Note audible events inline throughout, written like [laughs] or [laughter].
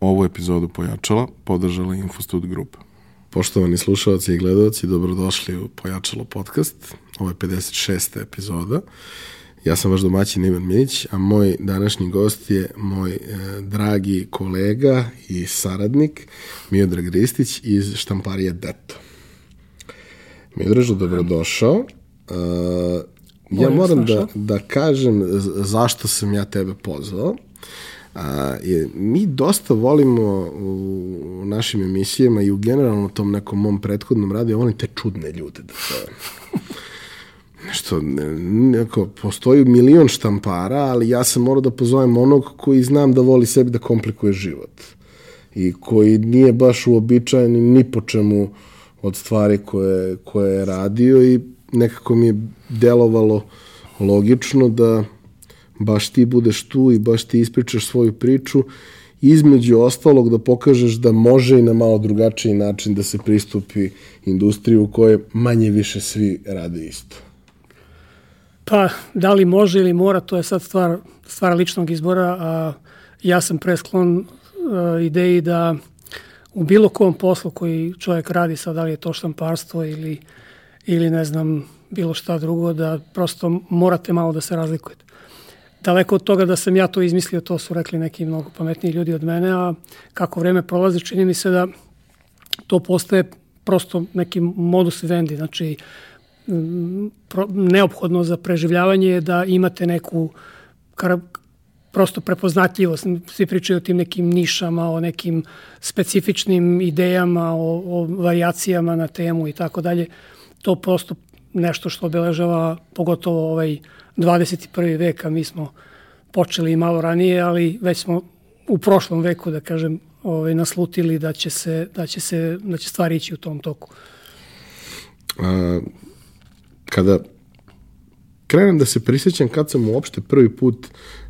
Ovu epizodu Pojačala podržala Infostud Grupa. Poštovani slušalci i gledalci, dobrodošli u Pojačalo podcast. Ovo je 56. epizoda. Ja sam vaš domaćin Ivan Milić, a moj današnji gost je moj e, dragi kolega i saradnik Miodrag Ristić iz štamparije Deto. Miodražu, dobrodošao. E, ja moram da, da kažem zašto sam ja tebe pozvao. A, je, mi dosta volimo u našim emisijama i u generalno tom nekom mom prethodnom radu, ja volim te čudne ljude da zovem. Nešto, [laughs] neko, postoji milion štampara, ali ja sam morao da pozovem onog koji znam da voli sebi da komplikuje život. I koji nije baš uobičajen ni po čemu od stvari koje, koje je radio i nekako mi je delovalo logično da baš ti budeš tu i baš ti ispričaš svoju priču, između ostalog da pokažeš da može i na malo drugačiji način da se pristupi industriju u kojoj manje više svi rade isto. Pa, da li može ili mora, to je sad stvar, stvar ličnog izbora, a ja sam presklon a, ideji da u bilo kom poslu koji čovjek radi, sad da li je to štamparstvo ili, ili ne znam, bilo šta drugo, da prosto morate malo da se razlikujete daleko od toga da sam ja to izmislio, to su rekli neki mnogo pametniji ljudi od mene, a kako vreme prolazi, čini mi se da to postaje prosto neki modus vivendi, znači pro, neophodno za preživljavanje je da imate neku kar, prosto prepoznatljivost. Svi pričaju o tim nekim nišama, o nekim specifičnim idejama, o, o variacijama na temu i tako dalje. To prosto nešto što obeležava pogotovo ovaj 21. vek, a mi smo počeli malo ranije, ali već smo u prošlom veku, da kažem, ovaj, naslutili da će, se, da, će se, da će stvari ići u tom toku. A, kada krenem da se prisjećam kad sam uopšte prvi put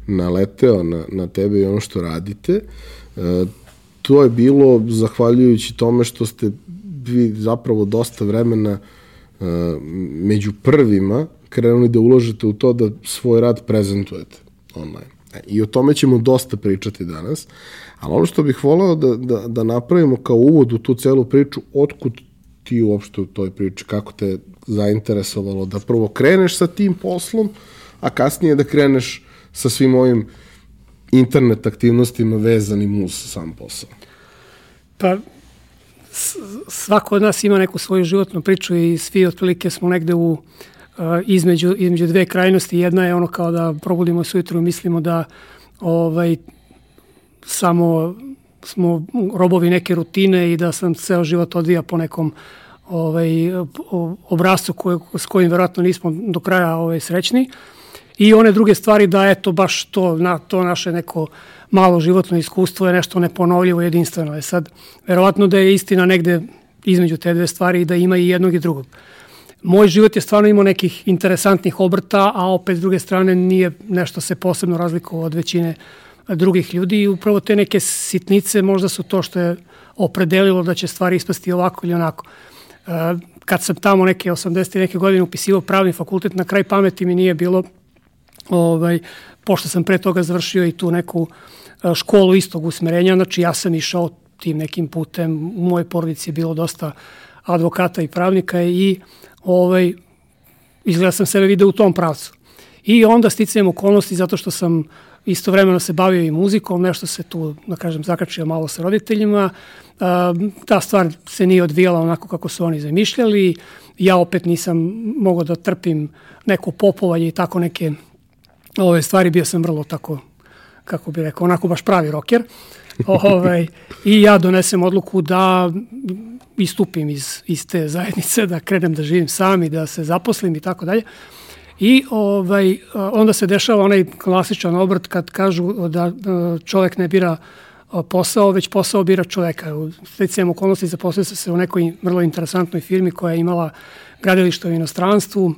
naleteo na, na tebe i ono što radite, a, to je bilo zahvaljujući tome što ste vi zapravo dosta vremena a, među prvima krenuli da uložite u to da svoj rad prezentujete online. E, I o tome ćemo dosta pričati danas, ali ono što bih voleo da, da, da napravimo kao uvod u tu celu priču, otkud ti uopšte u toj priči, kako te zainteresovalo da prvo kreneš sa tim poslom, a kasnije da kreneš sa svim ovim internet aktivnostima vezanim uz sam posao? Pa, svako od nas ima neku svoju životnu priču i svi otprilike smo negde u između, između dve krajnosti. Jedna je ono kao da probudimo se ujutru i mislimo da ovaj, samo smo robovi neke rutine i da sam ceo život odvija po nekom ovaj, obrazcu koje, s kojim verovatno nismo do kraja ovaj, srećni. I one druge stvari da eto baš to, na, to naše neko malo životno iskustvo je nešto neponovljivo jedinstveno. Je sad, verovatno da je istina negde između te dve stvari i da ima i jednog i drugog moj život je stvarno imao nekih interesantnih obrta, a opet s druge strane nije nešto se posebno razlikovao od većine drugih ljudi i upravo te neke sitnice možda su to što je opredelilo da će stvari ispasti ovako ili onako. E, kad sam tamo neke 80. neke godine upisivao pravni fakultet, na kraj pameti mi nije bilo, ovaj, pošto sam pre toga završio i tu neku e, školu istog usmerenja, znači ja sam išao tim nekim putem, u mojoj porodici je bilo dosta advokata i pravnika i ovaj, izgleda sam sebe video u tom pravcu. I onda sticajem okolnosti zato što sam istovremeno se bavio i muzikom, nešto se tu, da kažem, zakačio malo sa roditeljima. Ta stvar se nije odvijala onako kako su oni zamišljali. Ja opet nisam mogao da trpim neko popovanje i tako neke ove stvari. Bio sam vrlo tako, kako bi rekao, onako baš pravi roker. Ove, ovaj, I ja donesem odluku da istupim iz, iz te zajednice, da krenem da živim sam i da se zaposlim i tako dalje. I ovaj, onda se dešava onaj klasičan obrt kad kažu da čovek ne bira posao, već posao bira čoveka. U specijalnom okolnosti zaposlio sam se u nekoj vrlo interesantnoj firmi koja je imala gradilište u inostranstvu.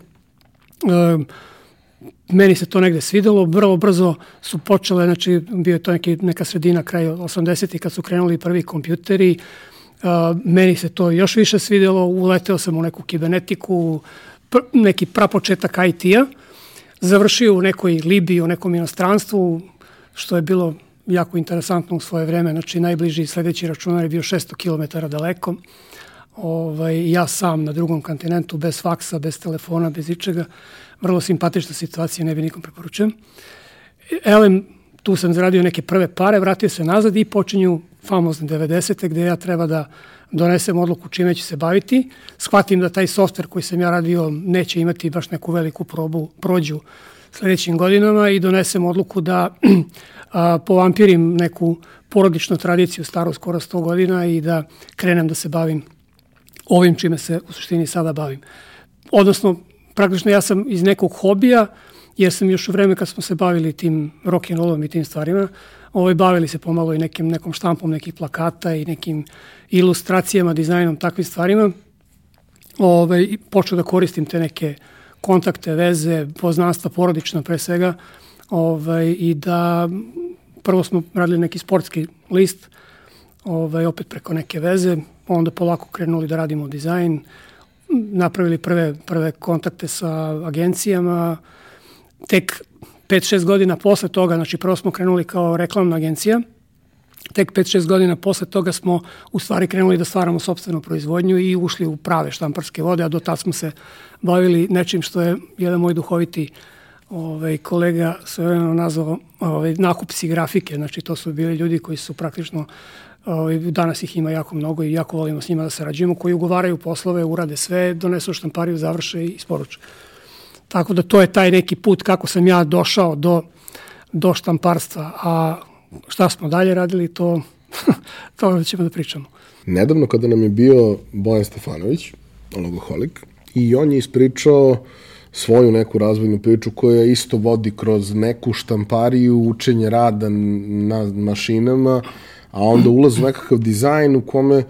Meni se to negde svidelo, vrlo brzo su počele, znači bio je to neki, neka sredina kraj 80. kad su krenuli prvi kompjuteri, meni se to još više svidelo, uleteo sam u neku kibernetiku, pr, neki prapočetak IT-a, završio u nekoj Libiji, u nekom inostranstvu, što je bilo jako interesantno u svoje vreme. Znači, najbliži sledeći računar je bio 600 km daleko. Ovaj, ja sam na drugom kontinentu, bez faksa, bez telefona, bez ičega. Vrlo simpatična situacija, ne bi nikom preporučujem. Elem, tu sam zaradio neke prve pare, vratio se nazad i počinju famozne 90. gde ja treba da donesem odluku čime ću se baviti. Shvatim da taj softver koji sam ja radio neće imati baš neku veliku probu, prođu sledećim godinama i donesem odluku da [clears throat] a, povampirim neku porodičnu tradiciju staru skoro 100 godina i da krenem da se bavim ovim čime se u suštini sada bavim. Odnosno, praktično ja sam iz nekog hobija, jer sam još u vreme kad smo se bavili tim rock'n'rollom i tim stvarima, ovaj, bavili se pomalo i nekim, nekom štampom nekih plakata i nekim ilustracijama, dizajnom, takvim stvarima. Ovaj, počeo da koristim te neke kontakte, veze, poznanstva porodična pre svega ovaj, i da prvo smo radili neki sportski list, ovaj, opet preko neke veze, onda polako krenuli da radimo dizajn, napravili prve, prve kontakte sa agencijama, tek 5-6 godina posle toga, znači prvo smo krenuli kao reklamna agencija, tek 5-6 godina posle toga smo u stvari krenuli da stvaramo sobstvenu proizvodnju i ušli u prave štamparske vode, a do tad smo se bavili nečim što je jedan moj duhoviti ovaj, kolega svojevremeno nazvao ovaj, nakupci grafike, znači to su bili ljudi koji su praktično danas ih ima jako mnogo i jako volimo s njima da sarađujemo, koji ugovaraju poslove, urade sve, donesu štampariju, završe i isporuče. Tako da to je taj neki put kako sam ja došao do, do štamparstva, a šta smo dalje radili, to, [laughs] to ćemo da pričamo. Nedavno kada nam je bio Bojan Stefanović, logoholik, i on je ispričao svoju neku razvojnu priču koja isto vodi kroz neku štampariju, učenje rada na mašinama, a onda ulaz u nekakav dizajn u kome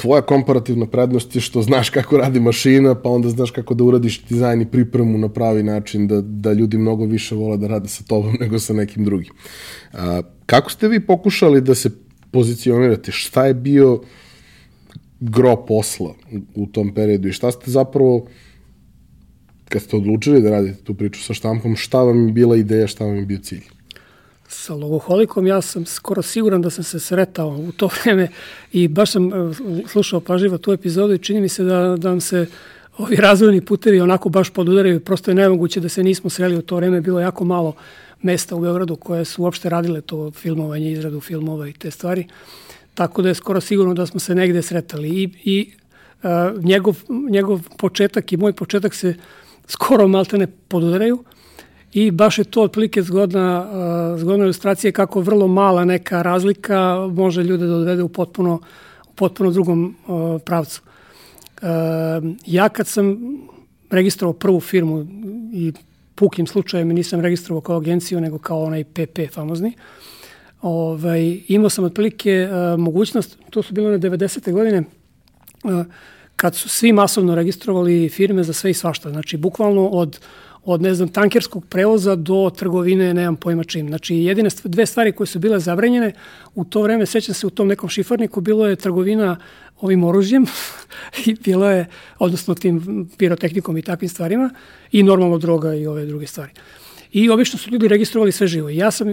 tvoja komparativna prednost je što znaš kako radi mašina, pa onda znaš kako da uradiš dizajn i pripremu na pravi način, da, da ljudi mnogo više vole da rade sa tobom [laughs] nego sa nekim drugim. A, kako ste vi pokušali da se pozicionirate? Šta je bio gro posla u tom periodu i šta ste zapravo kad ste odlučili da radite tu priču sa štampom, šta vam je bila ideja, šta vam je bio cilj? Sa logoholikom ja sam skoro siguran da sam se sretao u to [laughs] vreme i baš sam e, slušao pažljivo tu epizodu i čini mi se da, da vam se ovi razvojni putevi onako baš podudaraju, prosto je nemoguće da se nismo sreli u to vreme, bilo jako malo mesta u Beogradu koje su uopšte radile to filmovanje, izradu filmova i te stvari. Tako da je skoro sigurno da smo se negde sretali. I, i uh, njegov, njegov početak i moj početak se skoro maltene podudaraju i baš je to otprilike zgodna, uh, zgodna ilustracija kako vrlo mala neka razlika može ljude da odvede u potpuno, u potpuno drugom uh, pravcu. Uh, ja kad sam registrovao prvu firmu i pukim slučajem nisam registrovao kao agenciju, nego kao onaj PP famozni, ovaj, imao sam otprilike uh, mogućnost, to su bile na 90. godine, uh, kad su svi masovno registrovali firme za sve i svašta. Znači, bukvalno od od, ne znam, tankerskog prevoza do trgovine, nemam pojma čim. Znači, jedine dve stvari koje su bile zabranjene, u to vreme, sećam se u tom nekom šifarniku, bilo je trgovina ovim oružjem [laughs] i bilo je, odnosno tim pirotehnikom i takvim stvarima, i normalno droga i ove druge stvari. I obično su ljudi registrovali sve živo. Ja sam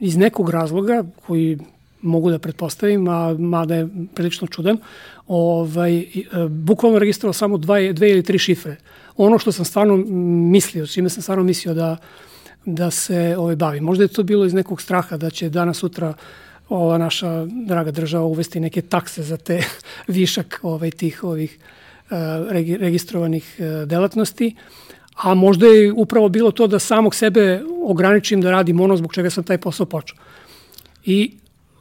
iz nekog razloga, koji mogu da pretpostavim, a mada je prilično čudan, ovaj, e, bukvalno registrovao samo dva, dve ili tri šifre. Ono što sam stvarno mislio, čime sam stvarno mislio da, da se ovaj, bavi. Možda je to bilo iz nekog straha da će danas sutra ova naša draga država uvesti neke takse za te [laughs] višak ovaj, tih ovih uh, registrovanih uh, delatnosti. A možda je upravo bilo to da samog sebe ograničim da radim ono zbog čega sam taj posao počeo. I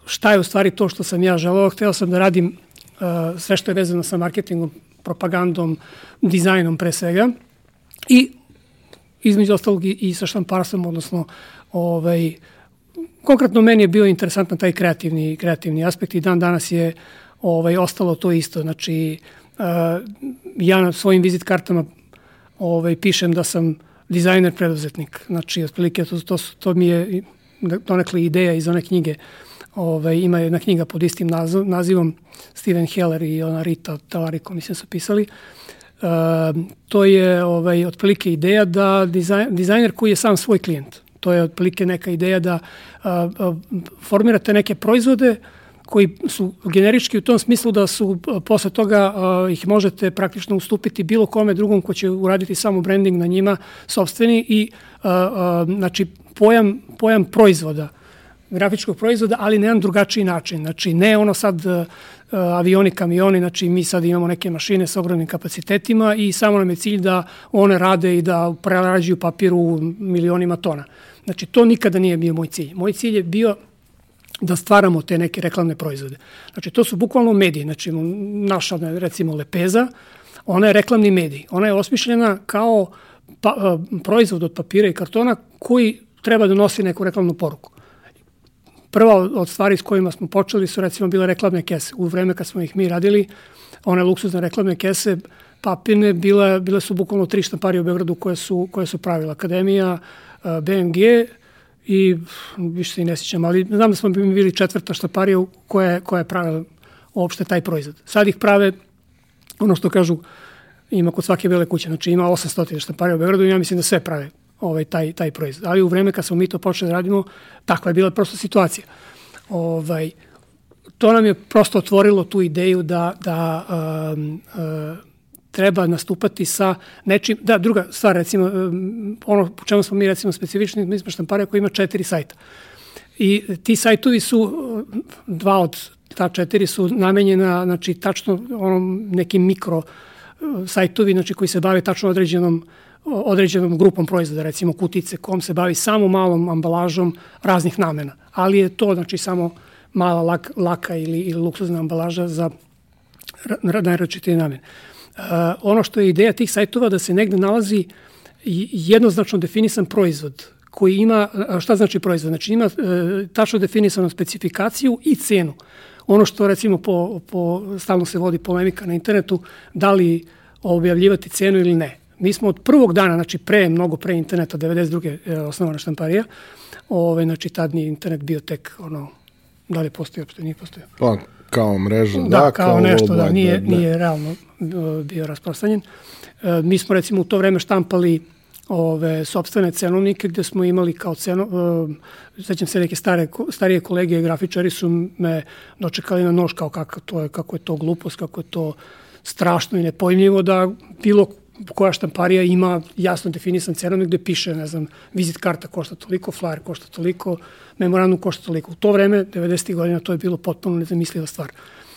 šta je u stvari to što sam ja želeo? Hteo sam da radim uh, sve što je vezano sa marketingom, propagandom, dizajnom pre svega i između ostalog i, i sa štamparstvom, odnosno ovaj, konkretno meni je bio interesantan taj kreativni, kreativni aspekt i dan danas je ovaj, ostalo to isto. Znači, uh, ja na svojim vizit kartama ovaj, pišem da sam dizajner preduzetnik. Znači, otprilike to, to, to mi je donekle ideja iz one knjige Ovaj, ima jedna knjiga pod istim naziv, nazivom Steven Heller i ona Rita Talariko, mislim, su pisali. Uh, to je ovaj, otprilike ideja da dizajn, dizajner koji je sam svoj klijent. To je otprilike neka ideja da a, a, formirate neke proizvode koji su generički u tom smislu da su posle toga a, ih možete praktično ustupiti bilo kome drugom ko će uraditi samo branding na njima sobstveni i a, a, znači pojam, pojam proizvoda grafičkog proizvoda, ali na jedan drugačiji način. Znači, ne ono sad uh, avioni, kamioni, znači mi sad imamo neke mašine sa ogromnim kapacitetima i samo nam je cilj da one rade i da prerađuju papir u milionima tona. Znači, to nikada nije bio moj cilj. Moj cilj je bio da stvaramo te neke reklamne proizvode. Znači, to su bukvalno mediji. Znači, naša, recimo, lepeza, ona je reklamni medij. Ona je osmišljena kao pa, proizvod od papira i kartona koji treba da nosi neku reklamnu poruku. Prva od stvari s kojima smo počeli su recimo bile reklamne kese. U vreme kad smo ih mi radili, one luksuzne reklamne kese, papine, bile, bile su bukvalno tri štamparije u Beogradu koje su, koje su pravila. Akademija, BMG i više se i ne sjećam, ali znam da smo bili četvrta štamparija koja, koja je pravila uopšte taj proizvod. Sad ih prave, ono što kažu, ima kod svake bele kuće, znači ima 800 štamparija u Beogradu i ja mislim da sve prave ovaj, taj, taj proizvod. Ali u vreme kad smo mi to počeli da radimo, takva je bila prosto situacija. Ovaj, to nam je prosto otvorilo tu ideju da, da um, uh, treba nastupati sa nečim, da, druga stvar, recimo, um, ono po čemu smo mi recimo specifični, mi smo štamparija koji ima četiri sajta. I ti sajtovi su, dva od ta četiri su namenjena, znači, tačno onom nekim mikro uh, sajtovi, znači, koji se bave tačno određenom uh, određenom grupom proizvoda, recimo kutice, kom se bavi samo malom ambalažom raznih namena. Ali je to znači samo mala lak, laka ili, ili luksuzna ambalaža za najračitije namene. Uh, ono što je ideja tih sajtova da se negde nalazi jednoznačno definisan proizvod koji ima, šta znači proizvod? Znači ima e, tačno definisanu specifikaciju i cenu. Ono što recimo po, po, stalno se vodi polemika na internetu, da li objavljivati cenu ili ne. Mi smo od prvog dana, znači pre, mnogo pre interneta, 92. je osnovana štamparija, ove, znači tad nije internet bio tek, ono, da li postoji, uopšte nije postoji. Pa, kao mreža, da, da kao, kao nešto, da, nije, da, nije realno bio rasprostanjen. E, mi smo recimo u to vreme štampali ove sobstvene cenovnike gde smo imali kao ceno, e, sećam se neke stare, starije kolege grafičari su me dočekali na nož kao kako, to je, kako je to glupost, kako je to strašno i nepojmljivo da bilo koja štamparija ima jasno definisan cenovnik gde piše, ne znam, vizit karta košta toliko, flyer košta toliko, memorandum košta toliko. U to vreme, 90. godina, to je bilo potpuno nezamisliva stvar.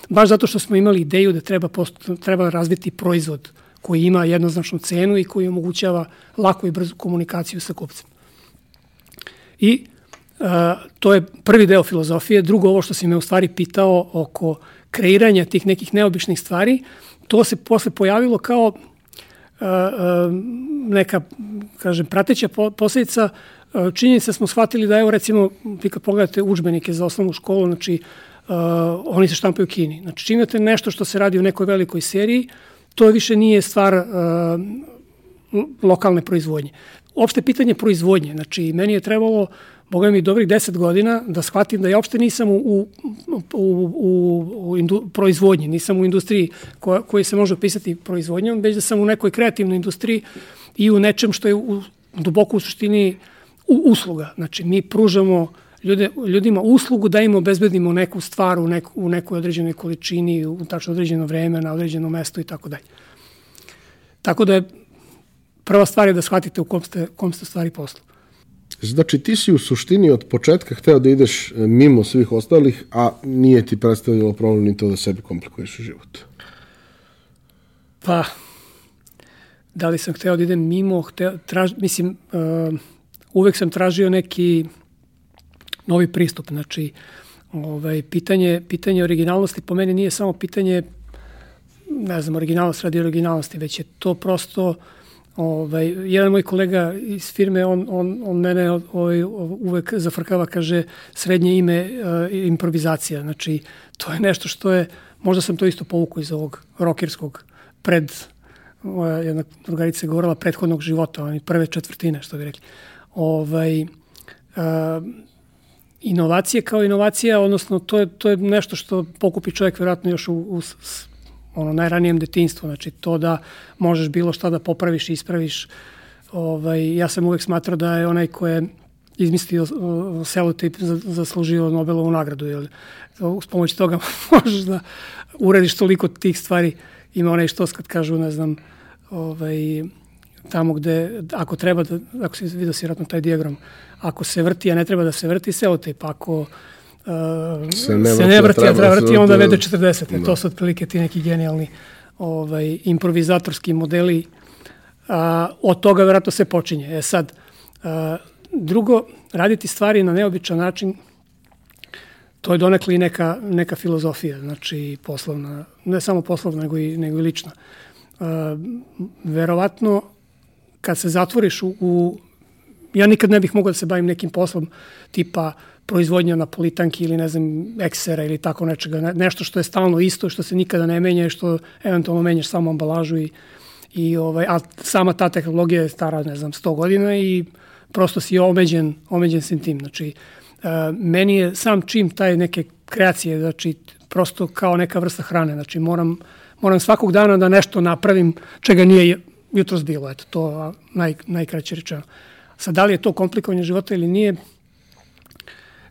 Baš zato što smo imali ideju da treba, post, treba razviti proizvod koji ima jednoznačnu cenu i koji omogućava lako i brzu komunikaciju sa kupcem. I uh, to je prvi deo filozofije. Drugo, ovo što si me u stvari pitao oko kreiranja tih nekih neobičnih stvari, to se posle pojavilo kao neka, kažem, prateća posledica činjenica smo shvatili da evo recimo vi kad pogledate učbenike za osnovnu školu, znači uh, oni se štampaju u Kini. Znači čim imate nešto što se radi u nekoj velikoj seriji, to više nije stvar uh, lokalne proizvodnje. Opšte pitanje proizvodnje, znači meni je trebalo Boga mi dobrih deset godina da shvatim da ja uopšte nisam u, u, u, u indu, proizvodnji, nisam u industriji koja, koja se može opisati proizvodnjom, već da sam u nekoj kreativnoj industriji i u nečem što je u, duboko u suštini u, usluga. Znači, mi pružamo ljude, ljudima uslugu da im obezbedimo neku stvar u, neku, u nekoj određenoj količini, u tačno određeno vreme, na određeno mesto i tako dalje. Tako da je prva stvar je da shvatite u kom ste, kom ste stvari poslu. Znači ti si u suštini od početka hteo da ideš e, mimo svih ostalih, a nije ti predstavljalo problem ni to da sebi komplikuješ život. Pa, da li sam hteo da idem mimo, hteo, traž, mislim, uh, uvek sam tražio neki novi pristup, znači, ovaj, pitanje, pitanje originalnosti po meni nije samo pitanje, ne znam, originalnost radi originalnosti, već je to prosto uh, Ovaj, jedan moj kolega iz firme, on, on, on mene ovaj, uvek zafrkava, kaže srednje ime uh, improvizacija. Znači, to je nešto što je, možda sam to isto povukao iz ovog rokirskog pred, moja jedna drugarica je govorila, prethodnog života, oni prve četvrtine, što bi rekli. Ovaj, uh, inovacije kao inovacija, odnosno to je, to je nešto što pokupi čovjek vjerojatno još u, u ono najranijem detinstvu, znači to da možeš bilo šta da popraviš i ispraviš. Ovaj, ja sam uvek smatrao da je onaj ko je izmislio selotip zaslužio Nobelovu nagradu. Jer s pomoć toga [laughs] možeš da urediš toliko tih stvari. Ima onaj što kad kažu, ne znam, ovaj, tamo gde, ako treba, da, ako si vidio si taj diagram, ako se vrti, a ne treba da se vrti, selotip, ako se ne se ne vrti a treba vrti, onda vede 40. Da. To su otprilike ti neki genijalni ovaj, improvizatorski modeli. A, od toga vjerojatno se počinje. E sad, a, drugo, raditi stvari na neobičan način, to je donekli neka, neka filozofija, znači poslovna, ne samo poslovna, nego i, nego i lična. A, verovatno, kad se zatvoriš u, u ja nikad ne bih mogao da se bavim nekim poslom tipa proizvodnja na politanki ili ne znam eksera ili tako nečega, ne, nešto što je stalno isto, što se nikada ne menja i što eventualno menjaš samo ambalažu i, i ovaj, a sama ta tehnologija je stara, ne znam, 100 godina i prosto si omeđen, omeđen sam tim. Znači, uh, meni je sam čim taj neke kreacije, znači, prosto kao neka vrsta hrane, znači, moram, moram svakog dana da nešto napravim čega nije jutros bilo, eto, to naj, najkraće rečeno. Sad, da li je to komplikovanje života ili nije,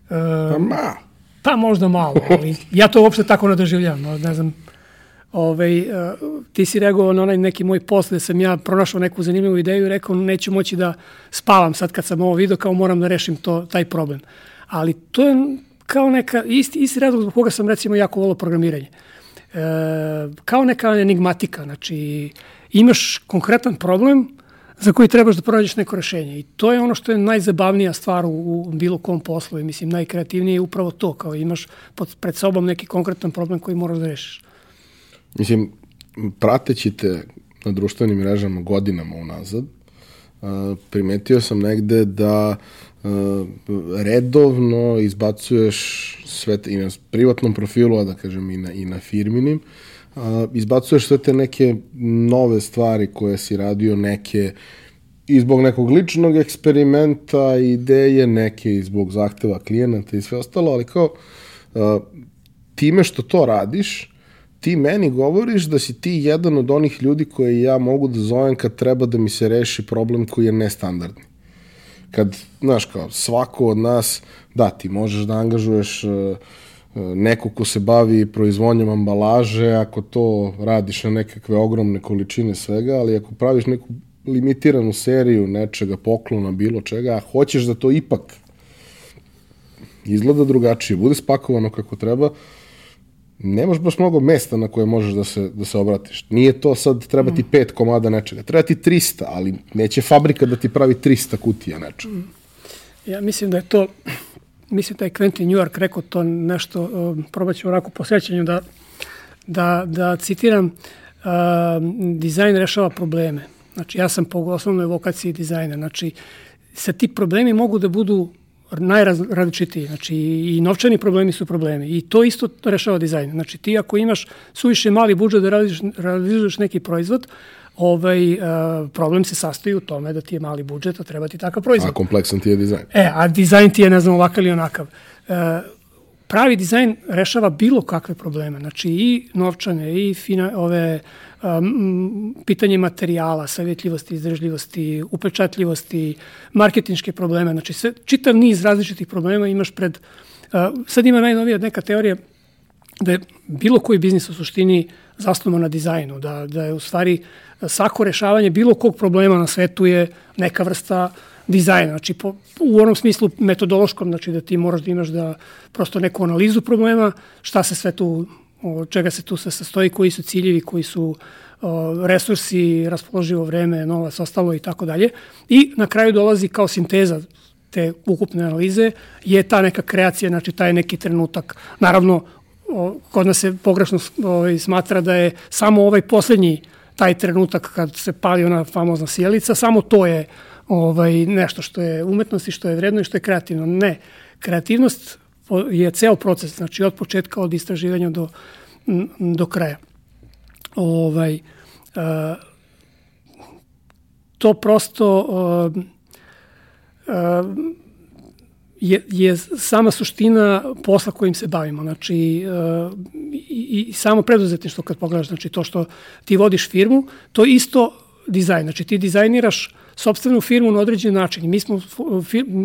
pa ma. Pa možda malo, ali ja to uopšte tako ne doživljam. Ne znam, ovaj, uh, ti si reagovao na onaj neki moj post gde sam ja pronašao neku zanimljivu ideju i rekao neću moći da spavam sad kad sam ovo video, kao moram da rešim to, taj problem. Ali to je kao neka, isti, isti razlog zbog koga sam recimo jako volao programiranje. E, kao neka enigmatika, znači imaš konkretan problem, za koji trebaš da pronađeš neko rešenje. I to je ono što je najzabavnija stvar u, u bilo kom poslu. I mislim, najkreativnije je upravo to, kao imaš pod, pred sobom neki konkretan problem koji moraš da rešiš. Mislim, prateći te na društvenim mrežama godinama unazad, primetio sam negde da redovno izbacuješ sve te, i na privatnom profilu, a da kažem i na, i na firminim, a, izbacuješ sve te neke nove stvari koje si radio, neke i zbog nekog ličnog eksperimenta, ideje, neke i zbog zahteva klijenata i sve ostalo, ali kao a, time što to radiš, ti meni govoriš da si ti jedan od onih ljudi koje ja mogu da zovem kad treba da mi se reši problem koji je nestandardni. Kad, znaš, kao, svako od nas, da, ti možeš da angažuješ uh, neko ko se bavi proizvodnjom ambalaže, ako to radiš na nekakve ogromne količine svega, ali ako praviš neku limitiranu seriju nečega, poklona, bilo čega, a hoćeš da to ipak izgleda drugačije, bude spakovano kako treba, nemaš baš mnogo mesta na koje možeš da se, da se obratiš. Nije to sad treba ti pet komada nečega, treba ti 300, ali neće fabrika da ti pravi 300 kutija nečega. Ja mislim da je to mislim da je Quentin York rekao to nešto, uh, probat ću onako po sećanju da, da, da citiram, uh, dizajn rešava probleme. Znači, ja sam po osnovnoj vokaciji dizajna. Znači, sa ti problemi mogu da budu najrazličitiji. Znači, i novčani problemi su problemi. I to isto rešava dizajn. Znači, ti ako imaš suviše mali budžet da realizuješ neki proizvod, ovaj, uh, problem se sastoji u tome da ti je mali budžet, a treba ti takav proizvod. A kompleksan ti je dizajn. E, a dizajn ti je, ne znam, ovakav ili onakav. Uh, pravi dizajn rešava bilo kakve probleme, znači i novčane, i fina, ove um, pitanje materijala, savjetljivosti, izdržljivosti, upečatljivosti, marketinške probleme, znači sve, čitav niz različitih problema imaš pred, uh, sad ima najnovija neka teorija da je bilo koji biznis u suštini zasnovan na dizajnu, da, da je u stvari svako rešavanje bilo kog problema na svetu je neka vrsta dizajna, znači po, u onom smislu metodološkom, znači da ti moraš da imaš da prosto neku analizu problema, šta se sve tu, od čega se tu se sastoji, koji su ciljevi, koji su o, resursi, raspoloživo vreme, novac, ostalo i tako dalje. I na kraju dolazi kao sinteza te ukupne analize je ta neka kreacija, znači taj neki trenutak. Naravno, kod nas se pogrešno ovaj, smatra da je samo ovaj poslednji taj trenutak kad se pali ona famozna sjelica, samo to je ovaj, nešto što je umetnost i što je vredno i što je kreativno. Ne, kreativnost je ceo proces, znači od početka, od istraživanja do, do kraja. Ovaj, to prosto je, je sama suština posla kojim se bavimo. Znači, uh, i, i samo preduzetništvo kad pogledaš, znači to što ti vodiš firmu, to isto dizajn. Znači, ti dizajniraš sobstvenu firmu na određen način. Mi smo,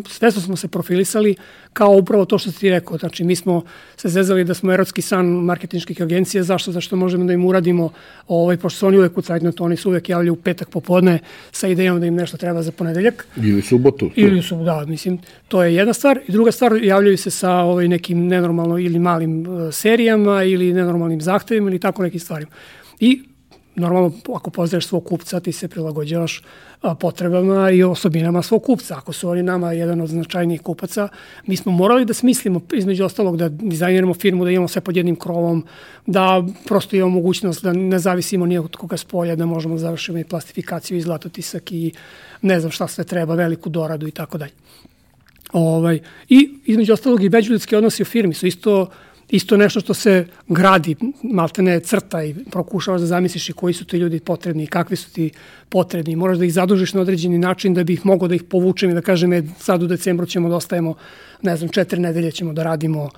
svesno smo se profilisali kao upravo to što si ti rekao. Znači, mi smo se zezali da smo erotski san marketinških agencija. Zašto? Zašto možemo da im uradimo, ovaj, pošto su oni uvek u to oni su uvek javljaju u petak popodne sa idejom da im nešto treba za ponedeljak. Ili subotu. Ili su, da, mislim, to je jedna stvar. I druga stvar, javljaju se sa ovaj, nekim nenormalno ili malim uh, serijama ili nenormalnim zahtevima ili tako nekim stvarima. I normalno, ako poznaš svog kupca, ti se prilagođavaš potrebama i osobinama svog kupca. Ako su oni nama jedan od značajnijih kupaca, mi smo morali da smislimo, između ostalog, da dizajniramo firmu, da imamo sve pod jednim krovom, da prosto imamo mogućnost da ne zavisimo nije od koga spolja, da možemo da završimo i plastifikaciju i zlatotisak i ne znam šta sve treba, veliku doradu i tako dalje. Ovaj, I između ostalog i međuljudski odnosi u firmi su isto isto nešto što se gradi, maltene crta i prokušavaš da zamisliš i koji su ti ljudi potrebni i kakvi su ti potrebni. Moraš da ih zadužiš na određeni način da bi ih mogo da ih povučem i da kažem e, sad u decembru ćemo da ostajemo, ne znam, četiri nedelje ćemo da radimo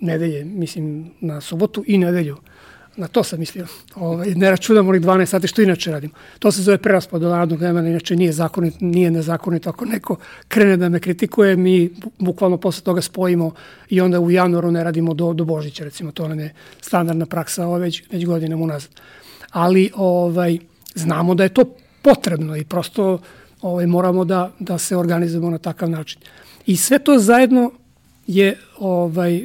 nedelje, mislim, na subotu i nedelju Na to sam mislio. Ovaj, ne računam onih 12 sati što inače radim. To se zove preraspod radnog vremena, inače nije, zakonit, nije nezakonito. Ako neko krene da me kritikuje, mi bukvalno posle toga spojimo i onda u januaru ne radimo do, do Božića, recimo. To nam je standardna praksa ovaj, već, već godinama unazad. Ali ovaj, znamo da je to potrebno i prosto ovaj, moramo da, da se organizujemo na takav način. I sve to zajedno je ovaj, eh,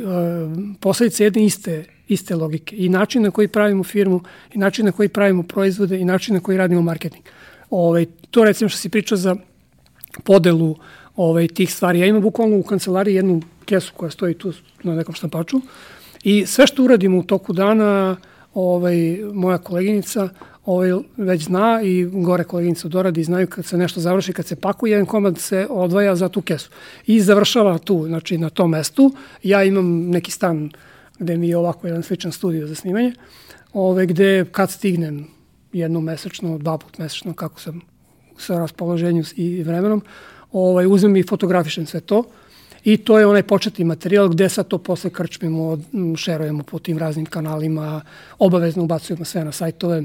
posledica jedne iste iste logike. I način na koji pravimo firmu, i način na koji pravimo proizvode, i način na koji radimo marketing. Ovaj, to recimo što si pričao za podelu ovaj, tih stvari. Ja imam bukvalno u kancelariji jednu kesu koja stoji tu na nekom štampaču i sve što uradimo u toku dana, ovaj, moja koleginica ovaj, već zna i gore koleginica doradi znaju kad se nešto završi, kad se pakuje, jedan komad se odvaja za tu kesu. I završava tu, znači na tom mestu. Ja imam neki stan gde mi je ovako jedan sličan studio za snimanje, ove, gde kad stignem jednom mesečno, dva put mesečno, kako sam sa raspoloženju i vremenom, ovaj, uzmem i fotografišem sve to i to je onaj početni materijal gde sad to posle krčmimo, šerujemo po tim raznim kanalima, obavezno ubacujemo sve na sajtove.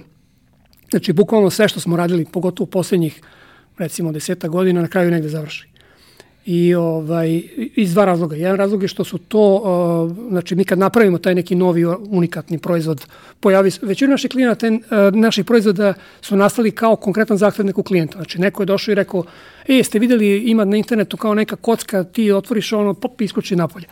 Znači, bukvalno sve što smo radili, pogotovo poslednjih, recimo, deseta godina, na kraju negde završi. I ovaj, iz dva razloga. Jedan razlog je što su to, znači mi kad napravimo taj neki novi unikatni proizvod, pojavi većina naših klijenata, uh, naših proizvoda su nastali kao konkretan zahtev nekog klijenta. Znači neko je došao i rekao, e, ste videli, ima na internetu kao neka kocka, ti otvoriš ono, pop, iskoči napolje.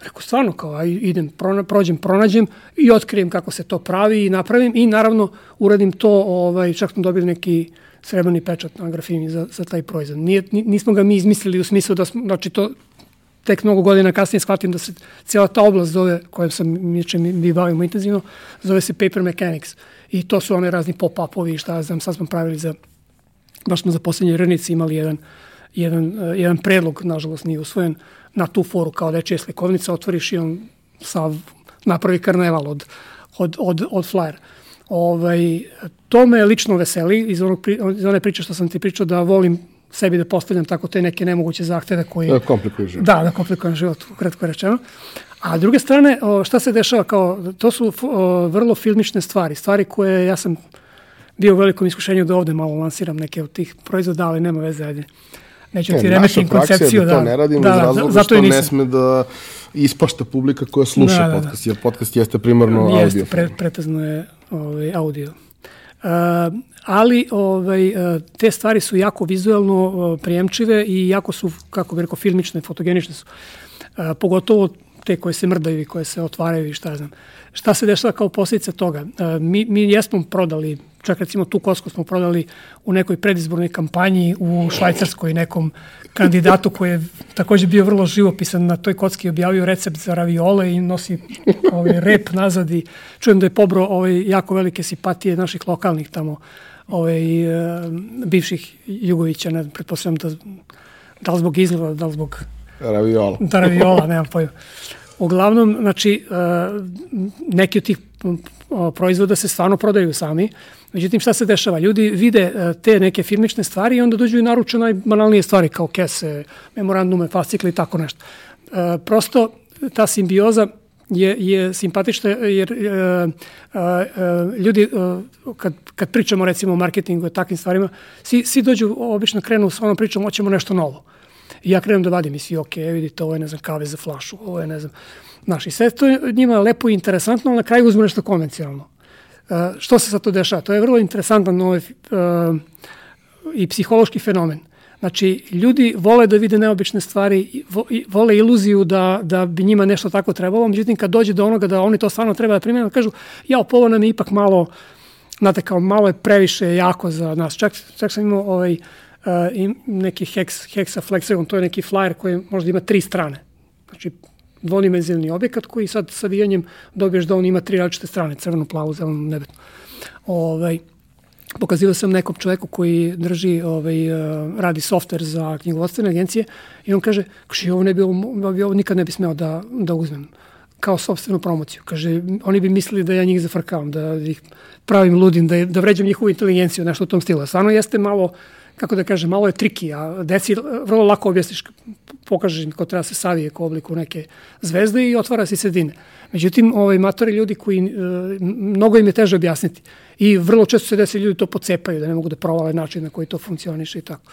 Rekao, stvarno, kao, aj, idem, prona, prođem, pronađem i otkrijem kako se to pravi i napravim i naravno uradim to, ovaj, čak smo dobili neki uh, srebrni pečat na grafini za, za taj proizvod. Nije, nismo ga mi izmislili u smislu da smo, znači to tek mnogo godina kasnije shvatim da se cijela ta oblast zove, kojom sam mi, mi bavimo intenzivno, zove se paper mechanics. I to su one razni pop-upovi i šta znam, sad smo pravili za, baš smo za poslednje rnici imali jedan, jedan, uh, jedan predlog, nažalost nije usvojen, na tu foru kao dečija slikovnica, otvoriš i on sav napravi karneval od, od, od, od flyer. Ovaj, to me lično veseli iz, onog, iz one priče što sam ti pričao da volim sebi da postavljam tako te neke nemoguće zahteve koji... Da komplikuju život. Da, da komplikujem život, kratko rečeno. A druge strane, šta se dešava kao, to su vrlo filmične stvari, stvari koje ja sam bio u velikom iskušenju da ovde malo lansiram neke od tih proizvoda, ali nema veze, ajde. Neću ne, ti remetim koncepciju. Da, to ne radimo da, iz razloga zato što ne sme da ispašta publika koja sluša da, da, podcast, da. jer podcast jeste primarno jeste, audio. Jeste, pre, pretezno je ovaj, audio. Uh, ali ovaj, uh, te stvari su jako vizuelno uh, prijemčive i jako su, kako bih rekao, filmične, fotogenične su. Uh, pogotovo te koje se mrdaju i koje se otvaraju i šta znam. Šta se dešava kao posljedica toga? Mi, mi jesmo prodali čak recimo tu kosku smo prodali u nekoj predizbornoj kampanji u Švajcarskoj nekom kandidatu koji je takođe bio vrlo živopisan na toj kocki objavio recept za raviole i nosi ovaj rep nazad i čujem da je pobro ovaj jako velike simpatije naših lokalnih tamo ovaj, e, bivših Jugovića, ne pretpostavljam da, da li zbog izgleda, da li zbog raviola. Da, raviola, nemam pojma. Uglavnom, znači, e, neki od tih proizvoda se stvarno prodaju sami. Međutim, šta se dešava? Ljudi vide e, te neke firmične stvari i onda dođu i naruče najbanalnije stvari kao kese, memorandume, fascikle i tako nešto. E, prosto ta simbioza je, je simpatična jer uh, ljudi kad, kad pričamo recimo o marketingu i takvim stvarima, svi, svi dođu, obično krenu sa onom pričom, hoćemo nešto novo. I ja krenem da vadim i svi, ok, vidite, ovo je, ne znam, kave za flašu, ovo je, ne znam, znaš, i sve to njima lepo i interesantno, ali na kraju uzmu nešto konvencionalno. Što se sad to dešava? To je vrlo interesantan ovaj, uh, i psihološki fenomen. Znači, ljudi vole da vide neobične stvari, vole iluziju da, da bi njima nešto tako trebalo, međutim, kad dođe do onoga da oni to stvarno treba da primjenu, kažu, ja, ovo nam je ipak malo, znate, kao malo je previše jako za nas. Čak, čak sam imao ovaj, uh, neki hex, hexaflexagon, to je neki flyer koji možda ima tri strane. Znači, dvodimenzionalni objekat koji sad sa vijanjem dobiješ da on ima tri različite strane, crvenu, plavu, zelenu, nebetnu. Ovaj, pokazivao sam nekom čoveku koji drži, ovaj, uh, radi softver za knjigovodstvene agencije i on kaže, kaže, ovo, ne bi, ovo nikad ne bi smeo da, da uzmem kao sobstvenu promociju. Kaže, oni bi mislili da ja njih zafrkavam, da ih pravim ludim, da, da vređam njihovu inteligenciju, nešto u tom stilu. Stvarno jeste malo, kako da kažem, malo je triki, a deci vrlo lako objasniš, pokažeš im ko treba se savije ko obliku neke zvezde i otvara se sredine. Međutim, ovaj, matori ljudi koji, e, mnogo im je teže objasniti. I vrlo često se desi ljudi to pocepaju, da ne mogu da provale način na koji to funkcioniše i tako.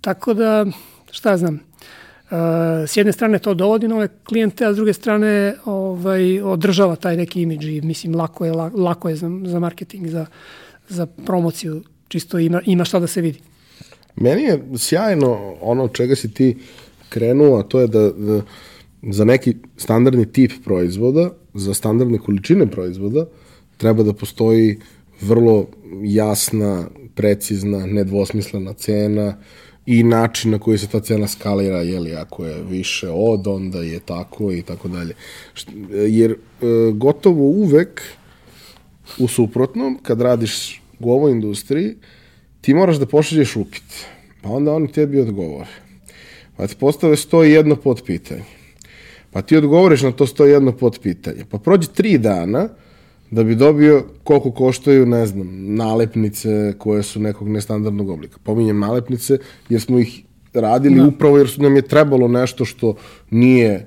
Tako da, šta znam, uh, s jedne strane to dovodi nove klijente, a s druge strane ovaj, održava taj neki imidž i mislim lako je, lako je za, za marketing, za, za promociju, čisto ima, ima šta da se vidi. Meni je sjajno ono čega si ti krenuo, a to je da, da za neki standardni tip proizvoda, za standardne količine proizvoda, treba da postoji vrlo jasna, precizna, nedvosmislena cena i način na koji se ta cena skalira, jeli, ako je više od, onda je tako i tako dalje. Jer e, gotovo uvek u suprotnom, kad radiš u ovoj industriji, ti moraš da pošalješ upit. Pa onda oni tebi odgovore. Pa ti postave sto i jedno pod pitanje. Pa ti odgovoriš na to sto i jedno pod pitanje. Pa prođe tri dana, da bi dobio koliko koštaju, ne znam, nalepnice koje su nekog nestandardnog oblika. Pominjem nalepnice jer smo ih radili da. upravo jer su nam je trebalo nešto što nije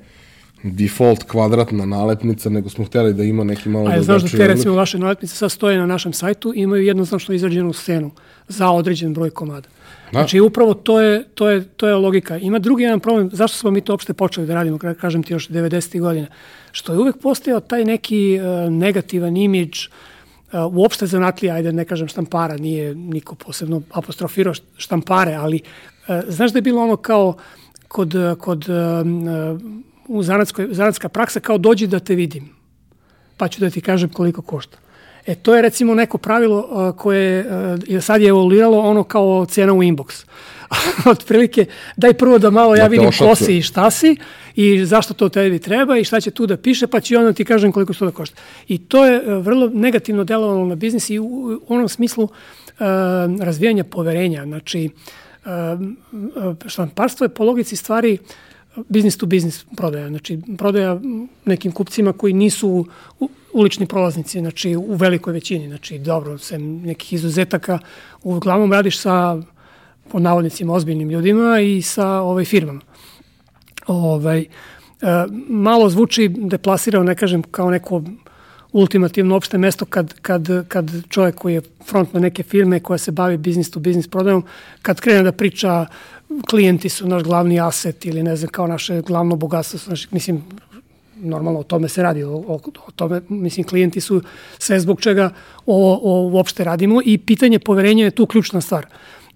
default kvadratna nalepnica, nego smo hteli da ima neki malo... A znaš da te recimo vaše nalepnice sad stoje na našem sajtu i imaju jednoznačno izrađenu scenu za određen broj komada. Da. Znači, upravo to je, to, je, to je logika. Ima drugi jedan problem, zašto smo mi to uopšte počeli da radimo, kažem ti još 90. godina, što je uvek postojao taj neki uh, negativan imidž uh, uopšte zanatlija, ajde ne kažem štampara, nije niko posebno apostrofirao štampare, ali uh, znaš da je bilo ono kao kod, kod uh, u zanatskoj, zanatska praksa kao dođi da te vidim, pa ću da ti kažem koliko košta. E, to je recimo neko pravilo uh, koje uh, sad je evoluiralo ono kao cena u inbox. [laughs] Otprilike, daj prvo da malo ja vidim ko si i šta si i zašto to tebi treba i šta će tu da piše, pa ću onda ti kažem koliko to da košta. I to je uh, vrlo negativno delovalo na biznis i u, u onom smislu uh, razvijanja poverenja. Znači, uh, štamparstvo je po logici stvari business to business prodaja, znači prodaja nekim kupcima koji nisu ulični prolaznici, znači u velikoj većini, znači dobro, sem nekih izuzetaka, uglavnom radiš sa po navodnicima ozbiljnim ljudima i sa ovaj firmama. Ovaj, e, malo zvuči deplasirao, ne kažem, kao neko ultimativno opšte mesto kad, kad, kad čovjek koji je front na neke firme koja se bavi business to business prodajom, kad krene da priča klijenti su naš glavni aset ili ne znam, kao naše glavno bogatstvo, znači, mislim, normalno o tome se radi, o, o, o tome, mislim, klijenti su sve zbog čega ovo, ovo uopšte radimo i pitanje poverenja je tu ključna stvar.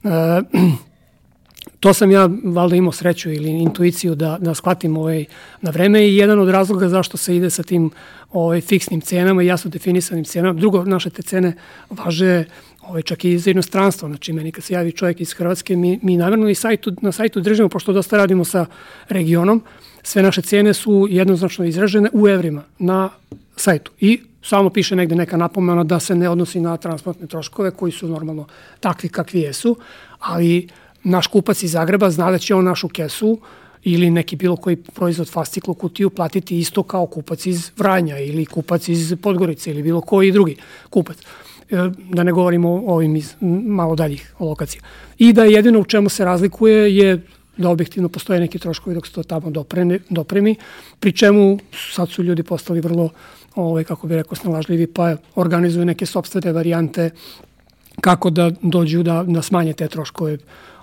E, [clears throat] to sam ja valjda imao sreću ili intuiciju da, da shvatim ovaj, na vreme i jedan od razloga zašto se ide sa tim ovaj, fiksnim cenama i jasno definisanim cenama. Drugo, naše te cene važe ovaj, čak i za inostranstvo. Znači, meni kad se javi čovjek iz Hrvatske, mi, mi namerno i sajtu, na sajtu držimo, pošto dosta radimo sa regionom, sve naše cene su jednoznačno izražene u evrima na sajtu. I samo piše negde neka napomena da se ne odnosi na transportne troškove koji su normalno takvi kakvi jesu, ali naš kupac iz Zagreba zna da će on našu kesu ili neki bilo koji proizvod fasciklu kutiju platiti isto kao kupac iz Vranja ili kupac iz Podgorice ili bilo koji drugi kupac. E, da ne govorimo o ovim iz malo daljih lokacija. I da jedino u čemu se razlikuje je da objektivno postoje neki troškovi dok se to tamo dopremi, dopremi pri čemu sad su ljudi postali vrlo, ovaj, kako bi rekao, snalažljivi, pa organizuju neke sobstvene varijante kako da dođu da, da smanje te troškove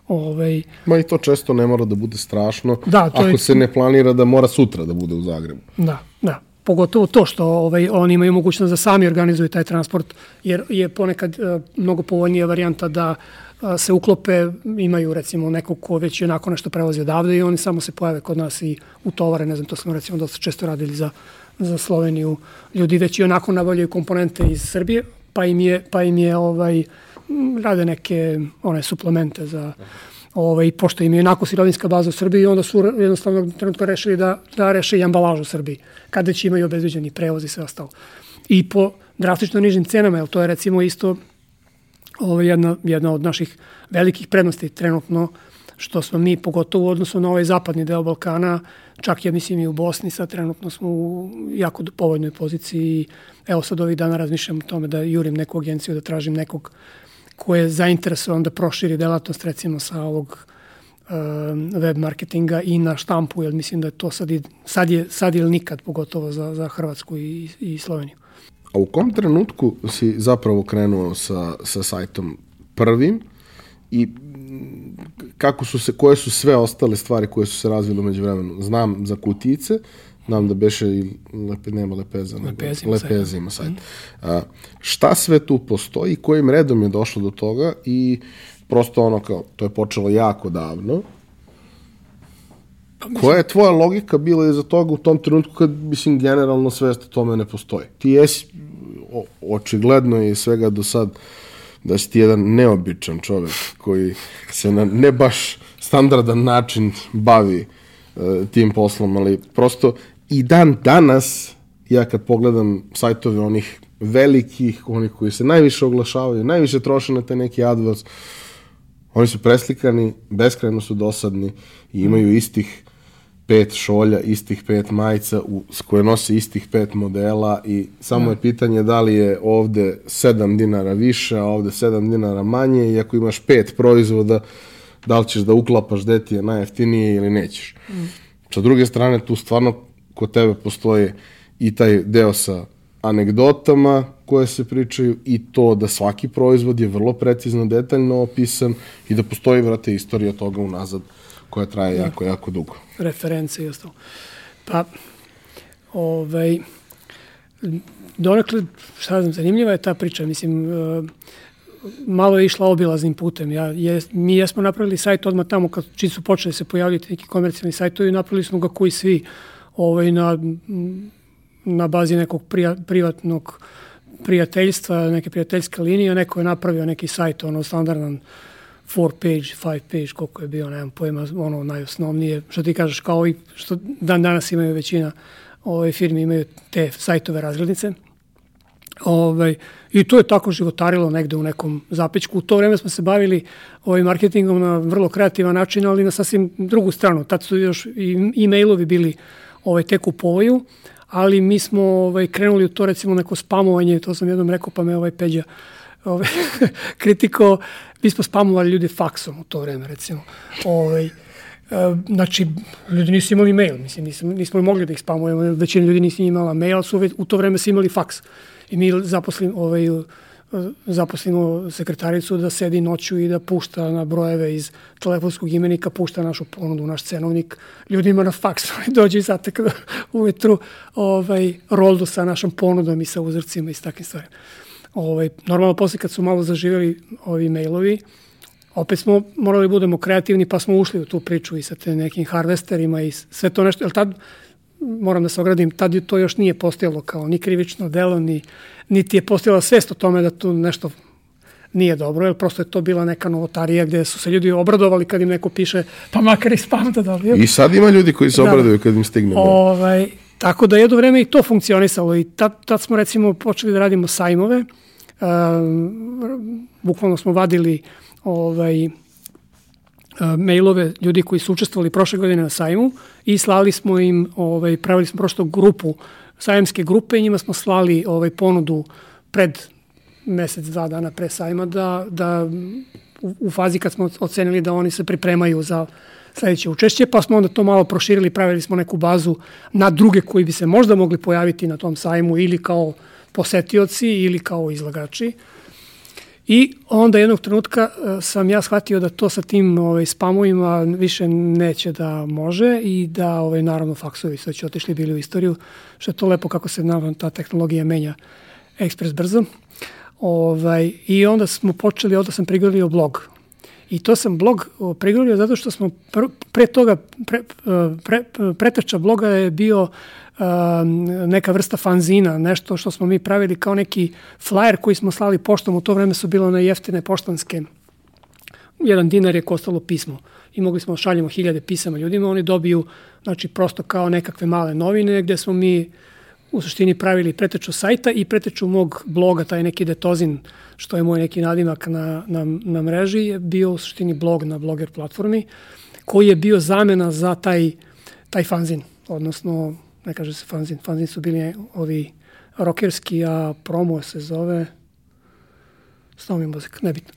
Ovaj, Ma i to često ne mora da bude strašno, Da, to ako je- se ne planira da mora sutra da bude u Zagrebu. Da, da. Pogotovo to što ovaj, oni imaju mogućnost da sami organizuju taj transport, jer je ponekad e, mnogo povoljnija varijanta da e, se uklope, imaju recimo nekog ko već i onako nešto prevozi odavde i oni samo se pojave kod nas i utovare, ne znam, to smo recimo dosta često radili za, za Sloveniju. Ljudi već i onako nabavljaju komponente iz Srbije, pa im je, pa im je ovaj, rade neke one suplemente za ovaj, pošto im je onako sirovinska baza u Srbiji, onda su jednostavno trenutno rešili da, da reše i ambalažu u Srbiji, kada će imaju obezbeđeni prevoz i sve ostalo. I po drastično nižim cenama, jer to je recimo isto ovaj, jedna, jedna od naših velikih prednosti trenutno, što smo mi, pogotovo u odnosu na ovaj zapadni deo Balkana, čak ja mislim i u Bosni, sad trenutno smo u jako povoljnoj poziciji. Evo sad ovih dana razmišljam o tome da jurim neku agenciju, da tražim nekog ko je zainteresovan da proširi delatnost recimo sa ovog um, web marketinga i na štampu, jer mislim da je to sad, i, sad, je, sad ili nikad, pogotovo za, za Hrvatsku i, i Sloveniju. A u kom trenutku si zapravo krenuo sa, sa sajtom prvim i kako su se, koje su sve ostale stvari koje su se razvile umeđu vremenu? Znam za kutice, znam da beše i lepe, nema lepeza, Lepeza lepeza ima sajt. A, šta sve tu postoji kojim redom je došlo do toga i prosto ono kao, to je počelo jako davno, Koja je tvoja logika bila iza toga u tom trenutku kad, mislim, generalno svest o tome ne postoji? Ti jesi, o, očigledno je svega do sad, da si ti jedan neobičan čovek koji se na ne baš standardan način bavi uh, tim poslom, ali prosto i dan danas ja kad pogledam sajtove onih velikih, onih koji se najviše oglašavaju, najviše troše na te neki AdWords, Oni su preslikani, beskrajno su dosadni i imaju istih pet šolja, istih pet majica u, s koje nose istih pet modela i samo je pitanje da li je ovde 7 dinara više, a ovde 7 dinara manje i ako imaš pet proizvoda, da li ćeš da uklapaš gde ti je najjeftinije ili nećeš. Mm. Sa druge strane, tu stvarno kod tebe postoje i taj deo sa anegdotama koje se pričaju i to da svaki proizvod je vrlo precizno, detaljno opisan i da postoji, vrate, istorija toga unazad koja traje jako, jako dugo. reference i ostalo. Pa, ovaj, donekle, šta znam, zanimljiva je ta priča, mislim, e, malo je išla obilaznim putem. Ja, je, mi jesmo napravili sajt odmah tamo kad čim su počeli se pojavljati neki komercijalni sajtovi, napravili smo ga koji svi ovaj, na, na bazi nekog prija, privatnog prijateljstva, neke prijateljske linije, neko je napravio neki sajt, ono standardan four page, five page, koliko je bio, nemam pojma, ono najosnovnije, što ti kažeš, kao i što dan danas imaju većina ove firme imaju te sajtove razglednice. Ovaj, I to je tako životarilo negde u nekom zapećku. U to vreme smo se bavili ovaj, marketingom na vrlo kreativan način, ali na sasvim drugu stranu. Tad su još i e-mailovi bili ovaj, tek u povoju, ali mi smo ovaj, krenuli u to recimo neko spamovanje, to sam jednom rekao pa me ovaj Peđa ovaj, [laughs] kritiko, mi smo spamovali ljude faksom u to vreme recimo. Ovaj, E, znači, ljudi nisu imali mail, mislim, nismo, nismo mogli da ih spamujemo, većina ljudi nisu imala mail, su u to vreme su imali faks. I mi zaposlim, ovaj, zaposlimo sekretaricu da sedi noću i da pušta na brojeve iz telefonskog imenika, pušta našu ponudu, naš cenovnik ljudima na faksu [laughs] i dođe i zatekne uvetru ovaj, roldu sa našom ponudom i sa uzorcima i s takvim stvarima. Ovaj, normalno, posle kad su malo zaživjeli ovi mailovi, opet smo morali da budemo kreativni, pa smo ušli u tu priču i sa te nekim harvesterima i sve to nešto, jer tad, moram da se ogradim, tad to još nije postojalo kao ni krivično delo, ni, niti je postojala svest o tome da tu nešto nije dobro, jer prosto je to bila neka novotarija gde su se ljudi obradovali kad im neko piše, pa makar i spam da dobiju. I sad ima ljudi koji se Da. obraduju kad im stigne. mail. Ovaj, tako da je jedno vreme i to funkcionisalo i tad, tad smo recimo počeli da radimo sajmove, um, bukvalno smo vadili ovaj, a, mailove ljudi koji su učestvovali prošle godine na sajmu i slali smo im, ovaj, pravili smo prosto grupu, sajamske grupe i njima smo slali ovaj, ponudu pred mesec, dva dana pre sajma da, da u, u fazi kad smo ocenili da oni se pripremaju za sledeće učešće, pa smo onda to malo proširili, pravili smo neku bazu na druge koji bi se možda mogli pojaviti na tom sajmu ili kao posetioci ili kao izlagači. I onda jednog trenutka e, sam ja shvatio da to sa tim ovaj, spamovima više neće da može i da ovaj, naravno faksovi su već otišli bili u istoriju, što je to lepo kako se naravno ta tehnologija menja ekspres brzo. Ovaj, I onda smo počeli, onda sam priglavio blog. I to sam blog priglavio zato što smo pr, pre toga, pre, pre, preteča bloga je bio neka vrsta fanzina, nešto što smo mi pravili kao neki flyer koji smo slali poštom, u to vreme su bilo na jeftine poštanske. Jedan dinar je kostalo pismo i mogli smo da šaljemo hiljade pisama ljudima, oni dobiju, znači, prosto kao nekakve male novine gde smo mi u suštini pravili preteču sajta i preteču mog bloga, taj neki detozin, što je moj neki nadimak na, na, na mreži, je bio u suštini blog na bloger platformi, koji je bio zamena za taj, taj fanzin, odnosno ne kaže se fanzin, fanzin su bili ovi rokerski, a promo se zove, stav mi muzik, nebitno.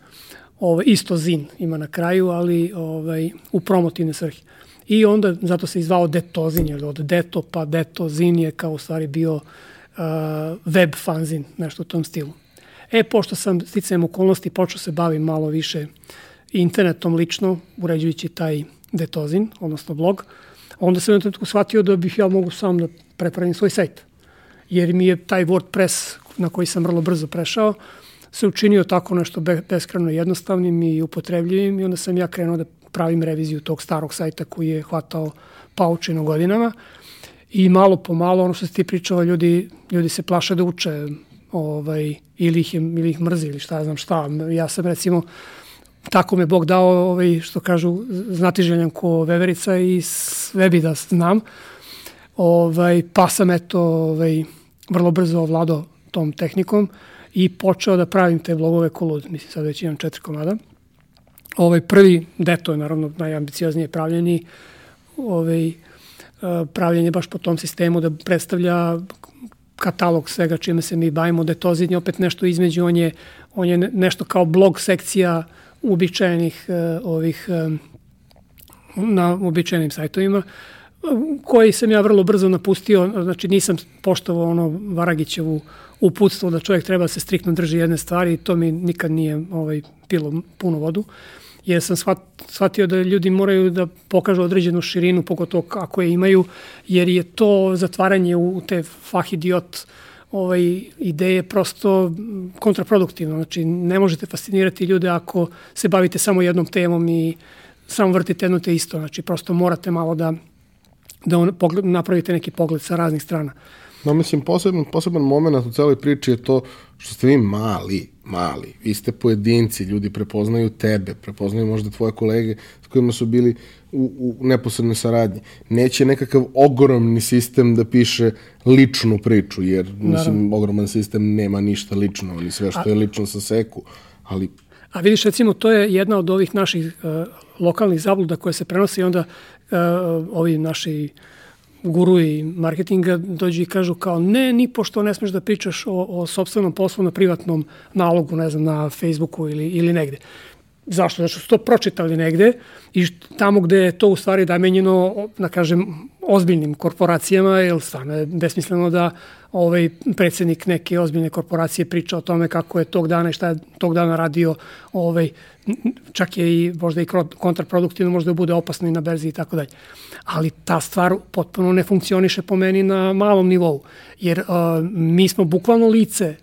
Ove, isto zin ima na kraju, ali ovaj, u promotivne svrhe. I onda, zato se izvao detozin, jer od deto pa detozin je kao u stvari bio uh, web fanzin, nešto u tom stilu. E, pošto sam sticajem okolnosti počeo se bavim malo više internetom lično, uređujući taj detozin, odnosno blog, uh, onda sam na trenutku shvatio da bih ja mogu sam da prepravim svoj sajt. Jer mi je taj WordPress na koji sam vrlo brzo prešao se učinio tako nešto beskreno jednostavnim i upotrebljivim i onda sam ja krenuo da pravim reviziju tog starog sajta koji je hvatao paučinu godinama i malo po malo, ono što si ti pričao, ljudi, ljudi se plaše da uče ovaj, ili, ih ili ih mrzi ili šta znam šta. Ja sam recimo tako me Bog dao, ovaj, što kažu, znatiželjan ko veverica i sve bi da znam. Ovaj, pa sam eto ovaj, vrlo brzo ovladao tom tehnikom i počeo da pravim te vlogove kolud. Mislim, sad već imam četiri komada. Ovaj prvi, deto je naravno najambicioznije pravljeni, ovaj, pravljenje baš po tom sistemu da predstavlja katalog svega čime se mi bavimo, da je to zidnje opet nešto između, on je, on je nešto kao blog sekcija uh, uobičajenih uh, ovih um, na uobičajenim sajtovima koji sam ja vrlo brzo napustio, znači nisam poštovao ono Varagićevu uputstvo da čovjek treba da se striktno drži jedne stvari i to mi nikad nije ovaj, pilo puno vodu, jer sam shvatio da ljudi moraju da pokažu određenu širinu, pogotovo ako je imaju, jer je to zatvaranje u te fah idiot ovaj, ideje prosto kontraproduktivno. Znači, ne možete fascinirati ljude ako se bavite samo jednom temom i samo vrtite jedno te isto. Znači, prosto morate malo da, da on, pogled, napravite neki pogled sa raznih strana. No, mislim, poseban, poseban moment u celoj priči je to što ste vi mali, mali. Vi ste pojedinci, ljudi prepoznaju tebe, prepoznaju možda tvoje kolege s kojima su bili u, u neposrednoj saradnji. Neće nekakav ogromni sistem da piše ličnu priču, jer, Naravno. mislim, ogroman sistem nema ništa lično, oni sve što A, je lično sa seku, ali... A vidiš, recimo, to je jedna od ovih naših uh, lokalnih zabluda koje se prenosi i onda uh, ovi naši guru i marketinga dođu i kažu kao ne, ni pošto ne smeš da pričaš o, o sobstvenom poslu na privatnom nalogu, ne znam, na Facebooku ili, ili negde. Zašto? Zato što su to pročitali negde i tamo gde je to u stvari namenjeno, da kažem, ozbiljnim korporacijama, jer stvarno je besmisleno da ovaj predsednik neke ozbiljne korporacije priča o tome kako je tog dana i šta je tog dana radio, ovaj, čak je i možda i kontraproduktivno, možda bude opasno i na berzi i tako dalje. Ali ta stvar potpuno ne funkcioniše po meni na malom nivou, jer uh, mi smo bukvalno lice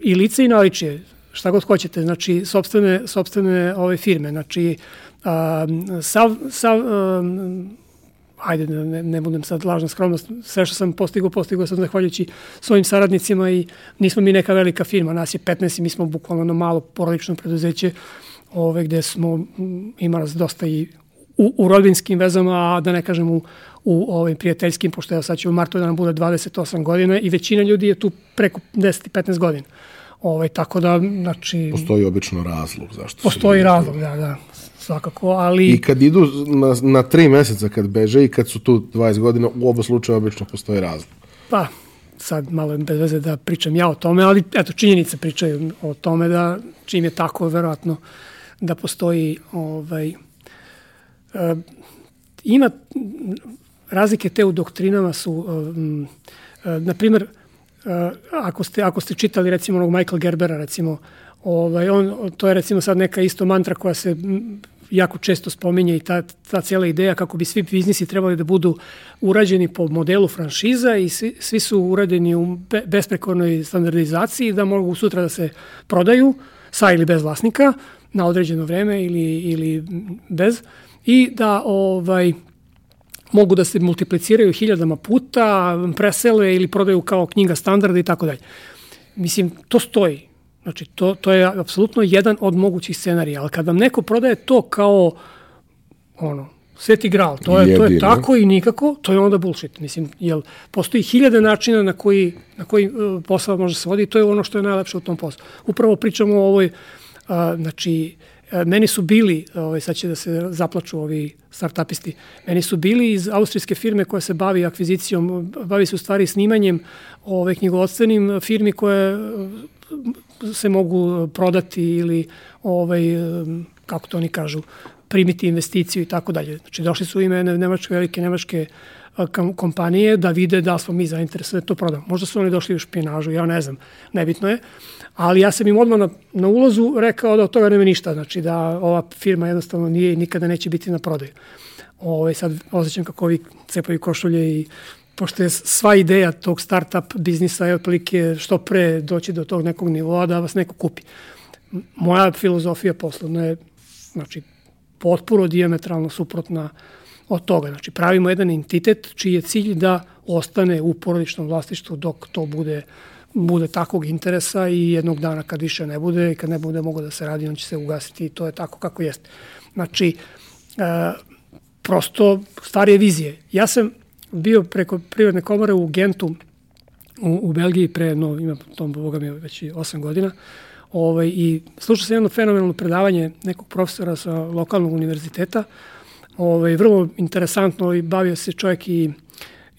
i lice i naličije šta god hoćete, znači sobstvene, sobstvene ove firme, znači a, sav, sav a, ajde, ne, ne budem sad lažna skromnost, sve što sam postigao, postigao sam zahvaljujući svojim saradnicima i nismo mi neka velika firma, nas je 15 i mi smo bukvalno malo porodično preduzeće ove, gde smo imali dosta i u, u rodinskim vezama, a da ne kažem u, u ovim prijateljskim, pošto ja sad ću u martu da nam bude 28 godina i većina ljudi je tu preko 10 i 15 godina. Ovaj, tako da, znači... Postoji obično razlog zašto Postoji razlog, da, da, svakako, ali... I kad idu na, na tri meseca kad beže i kad su tu 20 godina, u oba slučaja obično postoji razlog. Pa, sad malo je bez veze da pričam ja o tome, ali eto, činjenice pričaju o tome da čim je tako, verovatno, da postoji ovaj, ima razlike te u doktrinama su, um, na primjer, ako ste, ako ste čitali recimo onog Michael Gerbera, recimo, ovaj, on, to je recimo sad neka isto mantra koja se jako često spominje i ta, ta cijela ideja kako bi svi biznisi trebali da budu urađeni po modelu franšiza i svi, svi su urađeni u be, besprekornoj standardizaciji da mogu sutra da se prodaju sa ili bez vlasnika na određeno vreme ili, ili bez i da ovaj mogu da se multipliciraju hiljadama puta, presele ili prodaju kao knjiga standarda i tako dalje. Mislim, to stoji. Znači, to, to je apsolutno jedan od mogućih scenarija, ali kad vam neko prodaje to kao ono, sveti gral, to je, to je tako i nikako, to je onda bullshit. Mislim, jel, postoji hiljade načina na koji, na koji uh, posao može se vodi i to je ono što je najlepše u tom poslu. Upravo pričamo o ovoj, uh, znači, uh, meni su bili, ovaj, sad će da se zaplaču ovi startupisti, meni su bili iz austrijske firme koja se bavi akvizicijom, bavi se u stvari snimanjem ove knjigovodstvenim firmi koje se mogu prodati ili ovaj, kako to oni kažu, primiti investiciju i tako dalje. Znači došli su ime nemačke, velike nemačke kompanije da vide da smo mi zainteresovani da to prodamo. Možda su oni došli u špinažu, ja ne znam, nebitno je. Ali ja sam im odmah na, na ulazu rekao da od toga nema ništa, znači da ova firma jednostavno nije i nikada neće biti na prodaju. Ove, ovaj, sad osjećam kako ovi cepaju košulje i pošto je sva ideja tog startup biznisa je otprilike što pre doći do tog nekog nivoa da vas neko kupi. Moja filozofija poslovna je znači, potpuno diametralno suprotna od toga. Znači, pravimo jedan entitet čiji je cilj da ostane u porodičnom vlastištvu dok to bude bude takvog interesa i jednog dana kad više ne bude i kad ne bude mogo da se radi, on će se ugasiti i to je tako kako jeste. Znači, e, prosto stvar je vizije. Ja sam bio preko prirodne komore u Gentu u, u Belgiji pre, no, ima tom, boga mi već i 8 godina, ovaj, i slušao sam jedno fenomenalno predavanje nekog profesora sa lokalnog univerziteta, ovaj, vrlo interesantno i bavio se čovjek i,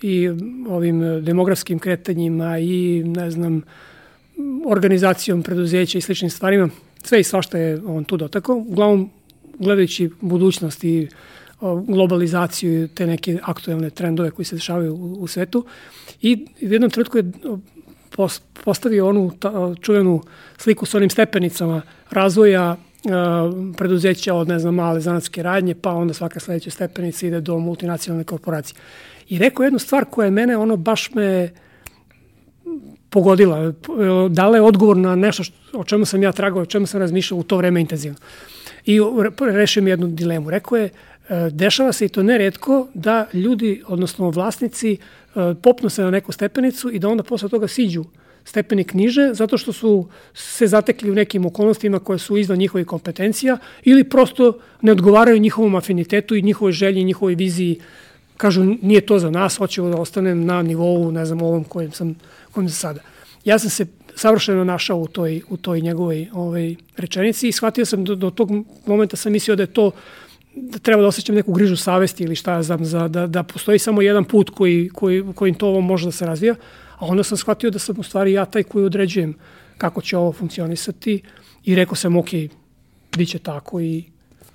i ovim demografskim kretanjima i, ne znam, organizacijom preduzeća i sličnim stvarima. Sve i svašta je on tu dotakao. Uglavnom, gledajući budućnost i globalizaciju te neke aktuelne trendove koji se dešavaju u, u svetu. I u jednom trenutku je postavio onu ta, čuvenu sliku sa onim stepenicama razvoja preduzeća od, ne znam, male zanatske radnje, pa onda svaka sledeća stepenica ide do multinacionalne korporacije. I rekao jednu stvar koja je mene, ono, baš me pogodila. Dala je odgovor na nešto što, o čemu sam ja tragao, o čemu sam razmišljao u to vreme intenzivno. I rešio mi jednu dilemu. Rekao je, E, dešava se i to neretko da ljudi, odnosno vlasnici, e, popnu se na neku stepenicu i da onda posle toga siđu stepenik niže, zato što su se zatekli u nekim okolnostima koje su izvan njihovih kompetencija ili prosto ne odgovaraju njihovom afinitetu i njihovoj želji njihovoj viziji. Kažu, nije to za nas, hoćemo da ostanem na nivou, ne znam, ovom kojem sam, kojem sam sada. Ja sam se savršeno našao u toj, u toj njegovoj ovaj, rečenici i shvatio sam do, do tog momenta sam mislio da je to da treba da osjećam neku grižu savesti ili šta ja znam, za, da, da postoji samo jedan put koji, koji, kojim to ovo može da se razvija, a onda sam shvatio da sam u stvari ja taj koji određujem kako će ovo funkcionisati i rekao sam, ok, bit će tako i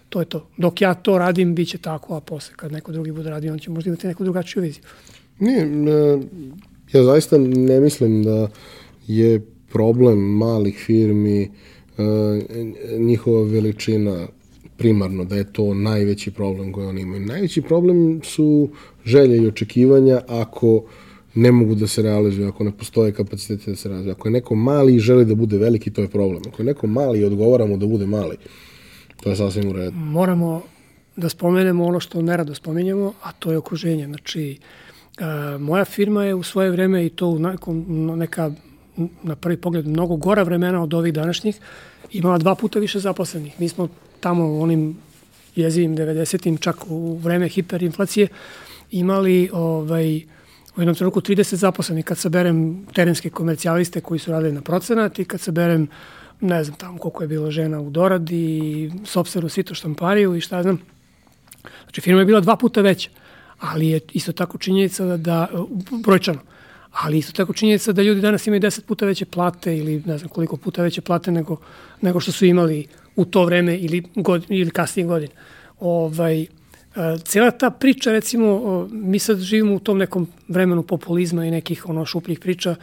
to je to. Dok ja to radim, bit će tako, a posle kad neko drugi bude radio, on će možda imati neku drugačiju viziju. Nije, ja zaista ne mislim da je problem malih firmi e, njihova veličina primarno da je to najveći problem koji oni imaju. Najveći problem su želje i očekivanja ako ne mogu da se realizuju, ako ne postoje kapacitete da se realizuju. Ako je neko mali i želi da bude veliki, to je problem. Ako je neko mali i odgovaramo da bude mali, to je sasvim u redu. Moramo da spomenemo ono što nerado spomenjamo, a to je okruženje. Znači, a, moja firma je u svoje vreme i to u nekom, neka na prvi pogled mnogo gora vremena od ovih današnjih, imala dva puta više zaposlenih. Mi smo tamo u onim jezivim 90-im, čak u vreme hiperinflacije, imali ovaj, u jednom trenutku 30 zaposlenih kad saberem terenske komercijaliste koji su radili na procenat i kad saberem ne znam tamo koliko je bilo žena u doradi i sobstvenu sito štampariju i šta znam. Znači firma je bila dva puta veća, ali je isto tako činjenica da, da brojčano, ali isto tako činjenica da ljudi danas imaju 10 puta veće plate ili ne znam koliko puta veće plate nego, nego što su imali u to vreme ili, god, ili kasnije godine. Ovaj, Cijela ta priča, recimo, mi sad živimo u tom nekom vremenu populizma i nekih ono šupljih priča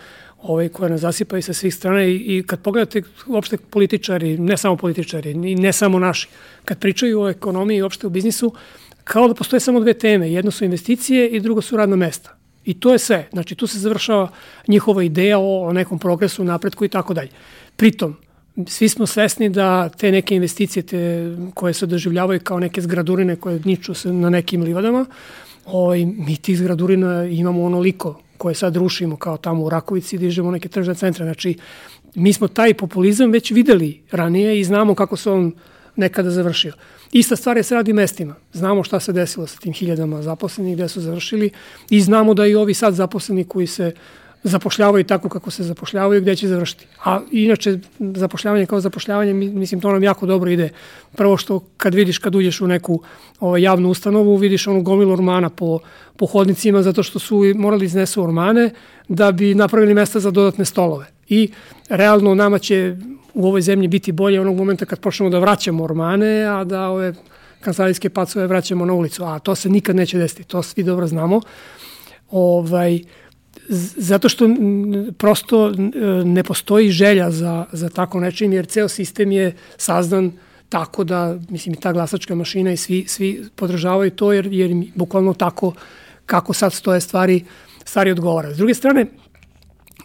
ovaj, koja nas zasipaju sa svih strana i, i kad pogledate uopšte političari, ne samo političari, i ne samo naši, kad pričaju o ekonomiji i uopšte o biznisu, kao da postoje samo dve teme. Jedno su investicije i drugo su radna mesta. I to je sve. Znači, tu se završava njihova ideja o, o nekom progresu, napretku i tako dalje. Pritom, svi smo svesni da te neke investicije te, koje se doživljavaju kao neke zgradurine koje niču se na nekim livadama, ovaj, mi tih zgradurina imamo onoliko koje sad rušimo kao tamo u Rakovici i dižemo neke tržne centre. Znači, mi smo taj populizam već videli ranije i znamo kako se on nekada završio. Ista stvar je s radnim mestima. Znamo šta se desilo sa tim hiljadama zaposlenih, gde su završili i znamo da i ovi sad zaposleni koji se zapošljavaju tako kako se zapošljavaju, gde će završiti. A inače, zapošljavanje kao zapošljavanje, mislim, to nam jako dobro ide. Prvo što kad vidiš, kad uđeš u neku ovaj, javnu ustanovu, vidiš onu gomilu ormana po, po hodnicima, zato što su morali iznesu ormane da bi napravili mesta za dodatne stolove. I realno nama će u ovoj zemlji biti bolje onog momenta kad počnemo da vraćamo ormane, a da ove kancelarijske pacove vraćamo na ulicu. A to se nikad neće desiti, to svi dobro znamo. Ovaj, zato što prosto ne postoji želja za, za tako nečim, jer ceo sistem je sazdan tako da, mislim, i ta glasačka mašina i svi, svi podržavaju to, jer, jer bukvalno tako kako sad stoje stvari, stvari odgovara. S druge strane,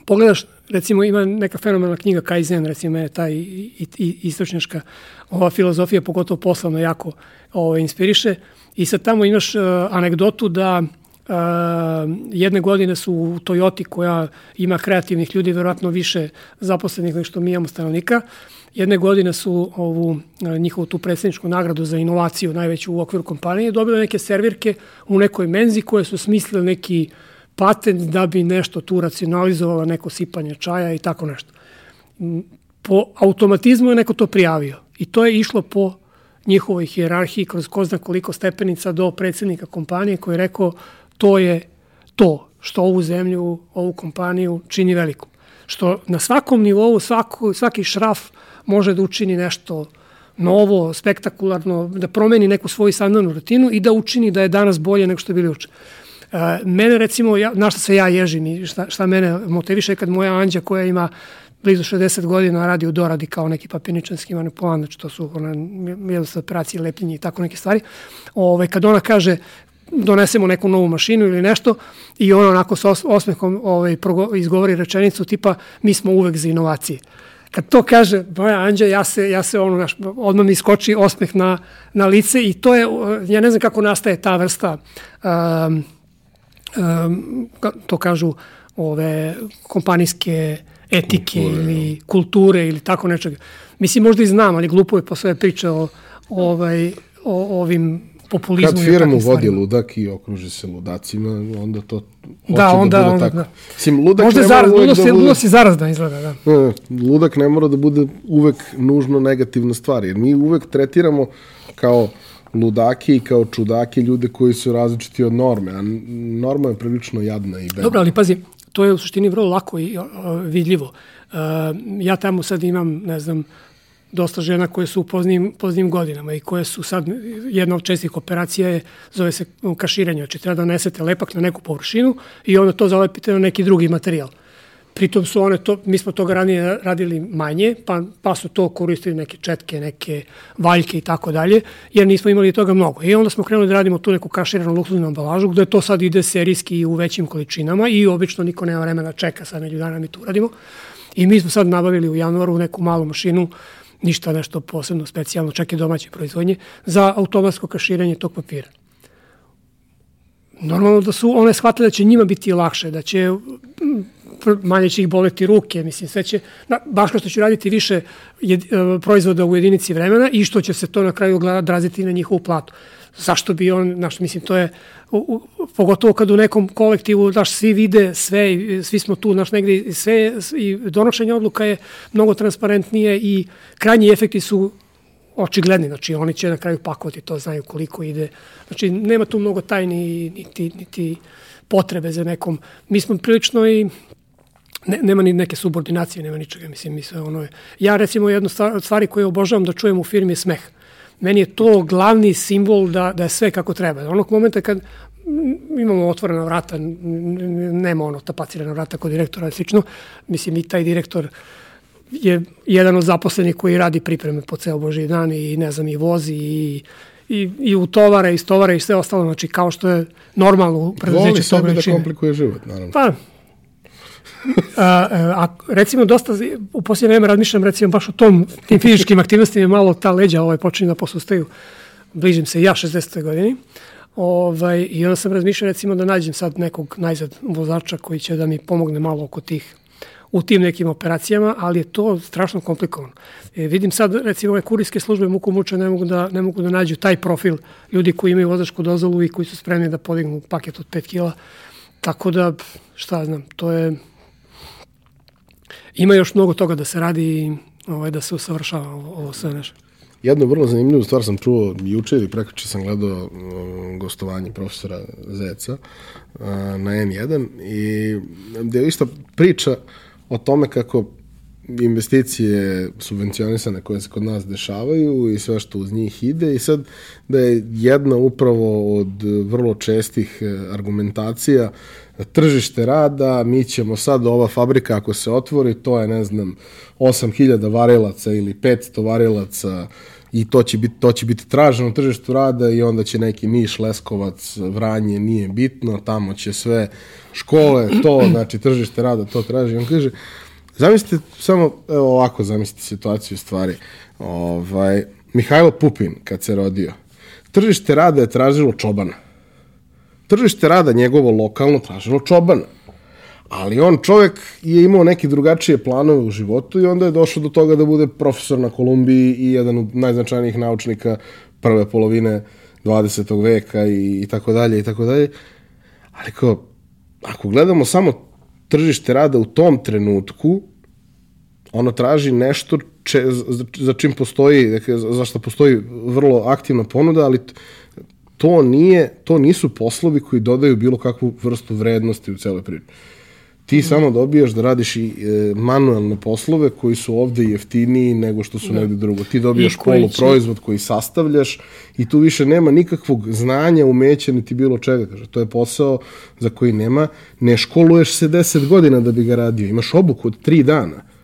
pogledaš, recimo ima neka fenomenalna knjiga Kaizen, recimo je taj i, i, istočnjaška ova filozofija, pogotovo poslovno jako ovo, ovaj, inspiriše i sad tamo imaš uh, anegdotu da Uh, jedne godine su u Toyoti koja ima kreativnih ljudi, verovatno više zaposlenih nego što mi imamo stanovnika. Jedne godine su ovu uh, njihovu tu predsedničku nagradu za inovaciju najveću u okviru kompanije dobile neke servirke u nekoj menzi koje su smislile neki patent da bi nešto tu racionalizovala, neko sipanje čaja i tako nešto. Po automatizmu je neko to prijavio i to je išlo po njihovoj hijerarhiji kroz ko zna koliko stepenica do predsednika kompanije koji je rekao to je to što ovu zemlju, ovu kompaniju čini velikom. Što na svakom nivou, svako, svaki šraf može da učini nešto novo, spektakularno, da promeni neku svoju standardnu rutinu i da učini da je danas bolje nego što je bili uče. Uh, mene recimo, ja, na šta se ja ježim i šta, šta mene motiviše kad moja Anđa koja ima blizu 60 godina radi u doradi kao neki papirničanski manipulant, znači to su ona, operacije, lepljenje i tako neke stvari. Ove, ovaj, kad ona kaže donesemo neku novu mašinu ili nešto i ona onako sa osmehom ovaj, izgovori rečenicu tipa mi smo uvek za inovacije. Kad to kaže moja Anđa, ja se, ja se ono, naš, odmah mi skoči osmeh na, na lice i to je, ja ne znam kako nastaje ta vrsta, um, um, to kažu ove kompanijske etike kulture, ili kulture ili tako nečega. Mislim, možda i znam, ali glupo je po sve priče o, ovaj, o ovim populizmu. Kad firmu vodi ludak i okruži se ludacima, onda to da, da, onda, da bude onda, tako. Da. Sim, ludak Možda ne zaraz, ludost, da bude... ludost je zarazna izgleda, da. Ne, ludak ne mora da bude uvek nužno negativna stvar, jer mi uvek tretiramo kao ludake i kao čudake ljude koji su različiti od norme, a norma je prilično jadna i bedna. Dobro, ali pazi, to je u suštini vrlo lako i vidljivo. Uh, ja tamo sad imam, ne znam, dosta žena koje su u poznim, poznim godinama i koje su sad, jedna od čestih operacija je, zove se kaširanje, znači treba da nesete lepak na neku površinu i onda to zalepite na neki drugi materijal. Pritom su one to, mi smo toga ranije radili manje, pa, pa su to koristili neke četke, neke valjke i tako dalje, jer nismo imali toga mnogo. I onda smo krenuli da radimo tu neku kaširanu luksuznu ambalažu, gde to sad ide serijski u većim količinama i obično niko nema vremena čeka, sad neđu dana mi tu radimo. I mi smo sad nabavili u januaru neku malu mašinu ništa nešto posebno specijalno, čak i domaće proizvodnje, za automatsko kaširanje tog papira. Normalno da su one shvatile da će njima biti lakše, da će manje će ih boleti ruke, mislim, sve će, na, baš kao što će raditi više jed, e, proizvoda u jedinici vremena i što će se to na kraju odraziti na njihovu platu zašto bi on, znaš, mislim, to je, u, u, pogotovo kad u nekom kolektivu, znaš, svi vide sve, svi smo tu, znaš, negde, sve, i donošenje odluka je mnogo transparentnije i krajnji efekti su očigledni, znači oni će na kraju pakovati to, znaju koliko ide, znači nema tu mnogo tajni niti, niti potrebe za nekom, mi smo prilično i ne, nema ni neke subordinacije, nema ničega, mislim, mi sve ono je. Ja recimo jednu stvar, stvari koje obožavam da čujem u firmi je smeh. Meni je to glavni simbol da, da je sve kako treba. Onog momenta kad imamo otvorena vrata, nema ono tapacirana vrata kod direktora, slično. Mislim, i taj direktor je jedan od zaposlenih koji radi pripreme po ceo Boži dan i ne znam, i vozi i i, i u tovare, i sve ostalo, znači kao što je normalno u preduzeću Voli sebi da komplikuje život, naravno. Pa, a, a, recimo dosta u posljednje vreme razmišljam recimo baš o tom tim fizičkim aktivnostima malo ta leđa ovaj počinju da posustaju bližim se ja 60. godini ovaj, i onda sam razmišljao recimo da nađem sad nekog najzad vozača koji će da mi pomogne malo oko tih u tim nekim operacijama, ali je to strašno komplikovano. E, vidim sad, recimo, ove kurijske službe muku muče ne mogu, da, ne mogu da nađu taj profil ljudi koji imaju vozačku dozvolu i koji su spremni da podignu paket od 5 kila. Tako da, šta znam, to je... Ima još mnogo toga da se radi i ovaj, da se usavršava ovo, sve nešto. Jednu vrlo zanimljivu stvar sam čuo juče ili prekriče sam gledao gostovanje profesora Zeca uh, na N1 i gde je isto priča o tome kako investicije subvencionisane koje se kod nas dešavaju i sve što uz njih ide i sad da je jedna upravo od vrlo čestih e, argumentacija tržište rada, mi ćemo sad ova fabrika ako se otvori, to je ne znam 8000 varilaca ili 500 varilaca i to će biti, to će biti traženo tržištu rada i onda će neki Niš, Leskovac, Vranje, nije bitno, tamo će sve škole, to, znači tržište rada, to traži. On kaže, zamislite samo, evo ovako zamislite situaciju stvari. Ovaj, Mihajlo Pupin, kad se rodio, tržište rada je tražilo čobana. Tržište rada njegovo lokalno tražilo čobana. Ali on čovek je imao neke drugačije planove u životu i onda je došao do toga da bude profesor na Kolumbiji i jedan od najznačajnijih naučnika prve polovine 20. veka i, i tako dalje i tako dalje. Ali kao, ako gledamo samo tržište rada u tom trenutku, ono traži nešto če, za, za čim postoji, dakle, za što postoji vrlo aktivna ponuda, ali to nije, to nisu poslovi koji dodaju bilo kakvu vrstu vrednosti u celoj priči. Ti samo dobijaš da radiš i e, manuelne poslove koji su ovde jeftiniji nego što su da. negde drugo. Ti dobijaš poluproizvod koji sastavljaš i tu više nema nikakvog znanja, umeća, niti bilo čega. Kaže, to je posao za koji nema. Ne školuješ se 10 godina da bi ga radio. Imaš obuku od 3 dana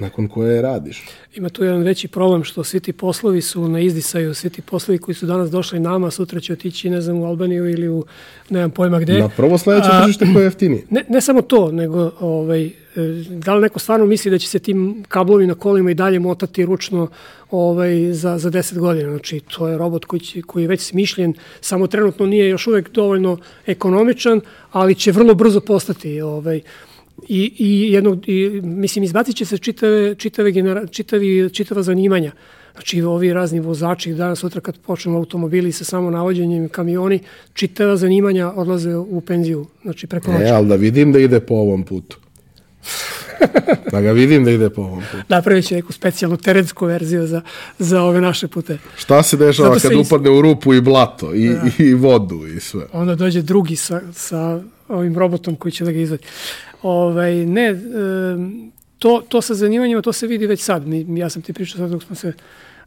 nakon koje radiš. Ima tu jedan veći problem što svi ti poslovi su na izdisaju, svi ti poslovi koji su danas došli nama, sutra će otići, ne znam, u Albaniju ili u, nemam pojma gde. Na prvo sledeće tržište koje je jeftinije. Ne, ne samo to, nego ovaj, e, da li neko stvarno misli da će se tim kablovi na kolima i dalje motati ručno ovaj, za, za 10 godina. Znači, to je robot koji, će, koji je već smišljen, samo trenutno nije još uvek dovoljno ekonomičan, ali će vrlo brzo postati ovaj, i, i, jednog, i mislim, izbacit će se čitave, čitave, genera, čitavi, čitava zanimanja. Znači, ovi razni vozači, danas, sutra kad počnu automobili sa samo navođenjem kamioni, čitava zanimanja odlaze u penziju, znači preko noća. E, ali da vidim da ide po ovom putu. da ga vidim da ide po ovom putu. Napravit će neku specijalnu terensku verziju za, za ove naše pute. Šta se dešava kad is... upadne u rupu i blato i, da. i vodu i sve? Onda dođe drugi sa, sa ovim robotom koji će da ga izvadi. Ovaj, ne, to, to sa zanimanjima, to se vidi već sad. Mi, ja sam ti pričao sad dok smo se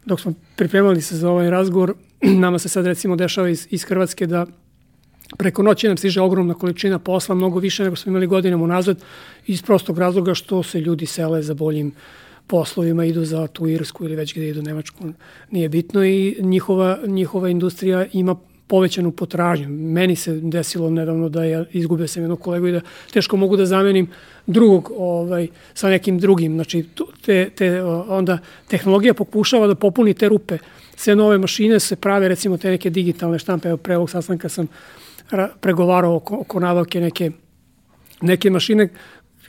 dok smo pripremali se za ovaj razgovor, [clears throat] nama se sad recimo dešava iz, iz Hrvatske da preko noći nam stiže ogromna količina posla, mnogo više nego smo imali godinama unazad, iz prostog razloga što se ljudi sele za boljim poslovima, idu za tu Irsku ili već gde idu Nemačku, nije bitno i njihova, njihova industrija ima povećanu potražnju. Meni se desilo nedavno da ja izgubio sam jednog kolegu i da teško mogu da zamenim drugog ovaj, sa nekim drugim. Znači, te, te, onda tehnologija pokušava da popuni te rupe. Sve nove mašine se prave, recimo te neke digitalne štampe. Evo, pre ovog sastanka sam pregovarao oko, oko nabavke neke, neke mašine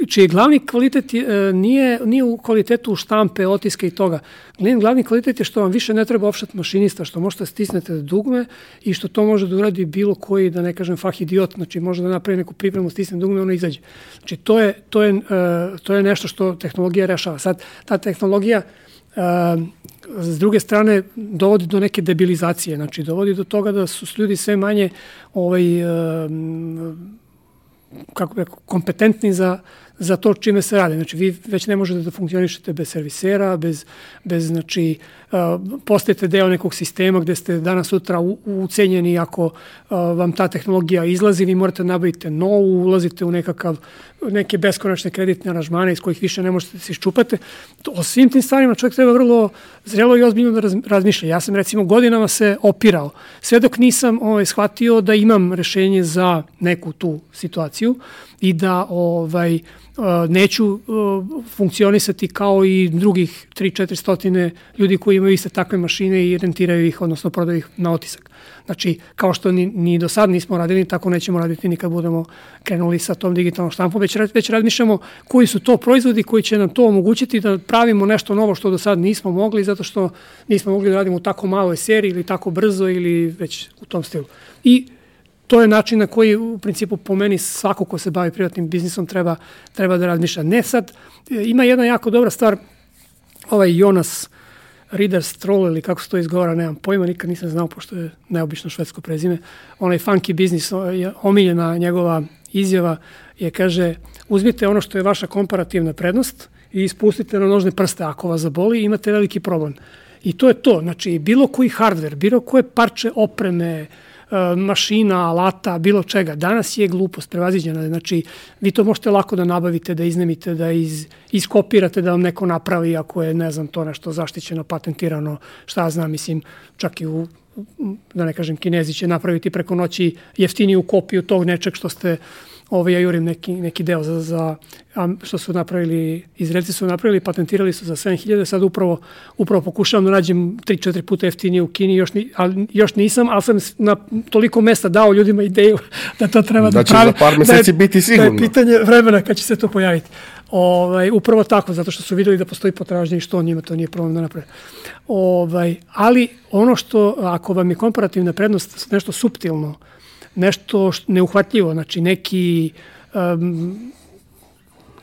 čiji glavni kvalitet je, nije, nije u kvalitetu štampe, otiske i toga. Glavni kvalitet je što vam više ne treba opštat mašinista, što možete da stisnete dugme i što to može da uradi bilo koji, da ne kažem fah idiot, znači može da napravi neku pripremu, stisne dugme, ono izađe. Znači to je, to je, to je nešto što tehnologija rešava. Sad, ta tehnologija s druge strane dovodi do neke debilizacije, znači dovodi do toga da su ljudi sve manje ovaj, kako bi kompetentni za, za to čime se radi. Znači, vi već ne možete da funkcionišete bez servisera, bez, bez znači, postajete deo nekog sistema gde ste danas sutra ucenjeni ako vam ta tehnologija izlazi, vi morate da nabaviti novu, ulazite u nekakav neke beskonačne kreditne aranžmane iz kojih više ne možete da se iščupate. O svim tim stvarima čovjek treba vrlo zrelo i ozbiljno da raz, razmišlja. Ja sam recimo godinama se opirao, sve dok nisam ovaj, shvatio da imam rešenje za neku tu situaciju i da ovaj, neću funkcionisati kao i drugih 3-4 stotine ljudi koji imaju iste takve mašine i rentiraju ih, odnosno prodaju ih na otisak. Znači, kao što ni, ni do sad nismo radili, tako nećemo raditi ni kad budemo krenuli sa tom digitalnom štampom, već, već razmišljamo koji su to proizvodi koji će nam to omogućiti da pravimo nešto novo što do sad nismo mogli, zato što nismo mogli da radimo u tako maloj seriji ili tako brzo ili već u tom stilu. I to je način na koji u principu po meni svako ko se bavi privatnim biznisom treba, treba da razmišlja. Ne sad, ima jedna jako dobra stvar, ovaj Jonas Rieder Stroll ili kako se to izgovara, nemam pojma, nikad nisam znao pošto je neobično švedsko prezime. Onaj funky biznis, omiljena njegova izjava je, kaže, uzmite ono što je vaša komparativna prednost i ispustite na nožne prste ako vas zaboli imate veliki problem. I to je to, znači bilo koji hardware, bilo koje parče opreme, E, mašina, alata, bilo čega. Danas je glupost prevaziđena. Znači, vi to možete lako da nabavite, da iznemite, da iz, iskopirate, da vam neko napravi ako je, ne znam, to nešto zaštićeno, patentirano, šta znam, mislim, čak i u da ne kažem kinezi će napraviti preko noći jeftiniju kopiju tog nečeg što ste ovaj, ja jurim neki, neki deo za, za što su napravili, Izraelci su napravili, patentirali su za 7000, sad upravo, upravo pokušavam da nađem 3-4 puta jeftinije u Kini, još, ni, ali, još nisam, ali sam na toliko mesta dao ljudima ideju [laughs] da to treba da, da pravi. Da će za par meseci da je, biti sigurno. Da je pitanje vremena kad će se to pojaviti. Ovaj, upravo tako, zato što su videli da postoji potražnje i što njima to nije problem da naprave. Ovaj, ali ono što, ako vam je komparativna prednost nešto suptilno, nešto neuhvatljivo, znači neki um,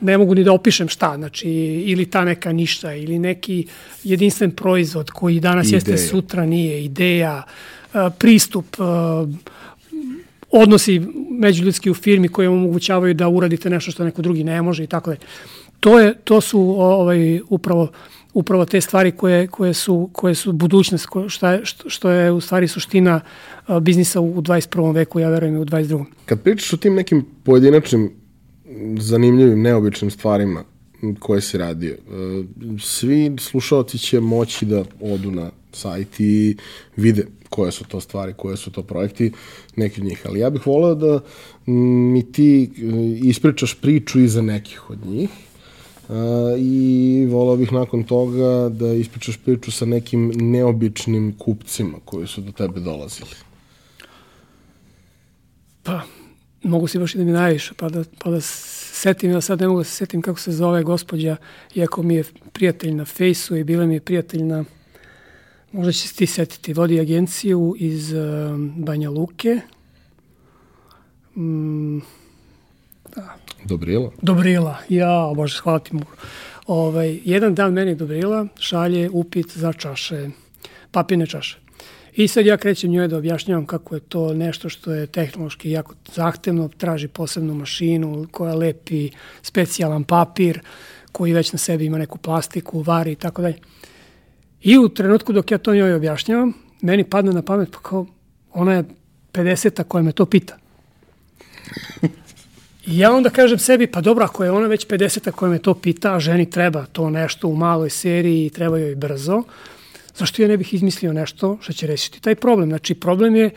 ne mogu ni da opišem šta, znači ili ta neka ništa ili neki jedinstven proizvod koji danas ideja. jeste sutra nije, ideja, uh, pristup, uh, odnosi međuljudski u firmi koje vam omogućavaju da uradite nešto što neko drugi ne može i tako dalje. To, je, to su ovaj, upravo upravo te stvari koje, koje, su, koje su budućnost, koje, šta je, što, je u stvari suština biznisa u 21. veku, ja verujem i u 22. Kad pričaš o tim nekim pojedinačnim zanimljivim, neobičnim stvarima koje si radio, e, svi slušalci će moći da odu na sajt i vide koje su to stvari, koje su to projekti, neki od njih. Ali ja bih voleo da mi ti e, ispričaš priču iza nekih od njih i volao bih nakon toga da ispričaš priču sa nekim neobičnim kupcima koji su do tebe dolazili. Pa, mogu si baš i da mi naviš, pa da, pa da setim, ja sad ne mogu da se setim kako se zove gospođa, iako mi je prijatelj na fejsu i bila mi je prijatelj na, možda će se ti setiti, vodi agenciju iz uh, Banja Luke. Mm, da, Dobrila? Dobrila, ja, bože, hvala ti mu. Ovaj, jedan dan meni Dobrila šalje upit za čaše, papirne čaše. I sad ja krećem njoj da objašnjavam kako je to nešto što je tehnološki jako zahtevno, traži posebnu mašinu koja lepi specijalan papir koji već na sebi ima neku plastiku, vari i tako dalje. I u trenutku dok ja to njoj objašnjavam, meni padne na pamet pa kao ona je 50-a koja me to pita. [laughs] I ja onda kažem sebi, pa dobro, ako je ona već 50-a koja me to pita, a ženi treba to nešto u maloj seriji i treba joj brzo, zašto ja ne bih izmislio nešto što će rešiti taj problem? Znači, problem je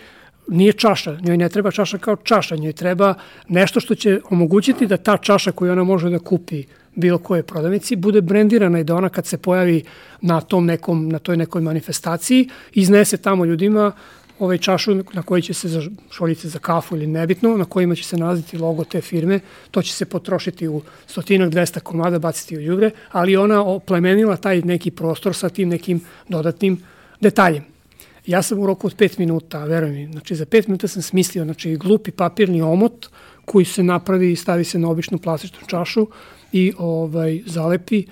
nije čaša, njoj ne treba čaša kao čaša, njoj treba nešto što će omogućiti da ta čaša koju ona može da kupi bilo koje prodavnici bude brendirana i da ona kad se pojavi na tom nekom na toj nekoj manifestaciji iznese tamo ljudima ovaj čašu na kojoj će se za šoljice za kafu ili nebitno, na kojima će se nalaziti logo te firme, to će se potrošiti u stotinak, 200 komada, baciti u ljubre, ali ona oplemenila taj neki prostor sa tim nekim dodatnim detaljem. Ja sam u roku od 5 minuta, verujem mi, znači za 5 minuta sam smislio, znači glupi papirni omot koji se napravi i stavi se na običnu plastičnu čašu i ovaj zalepi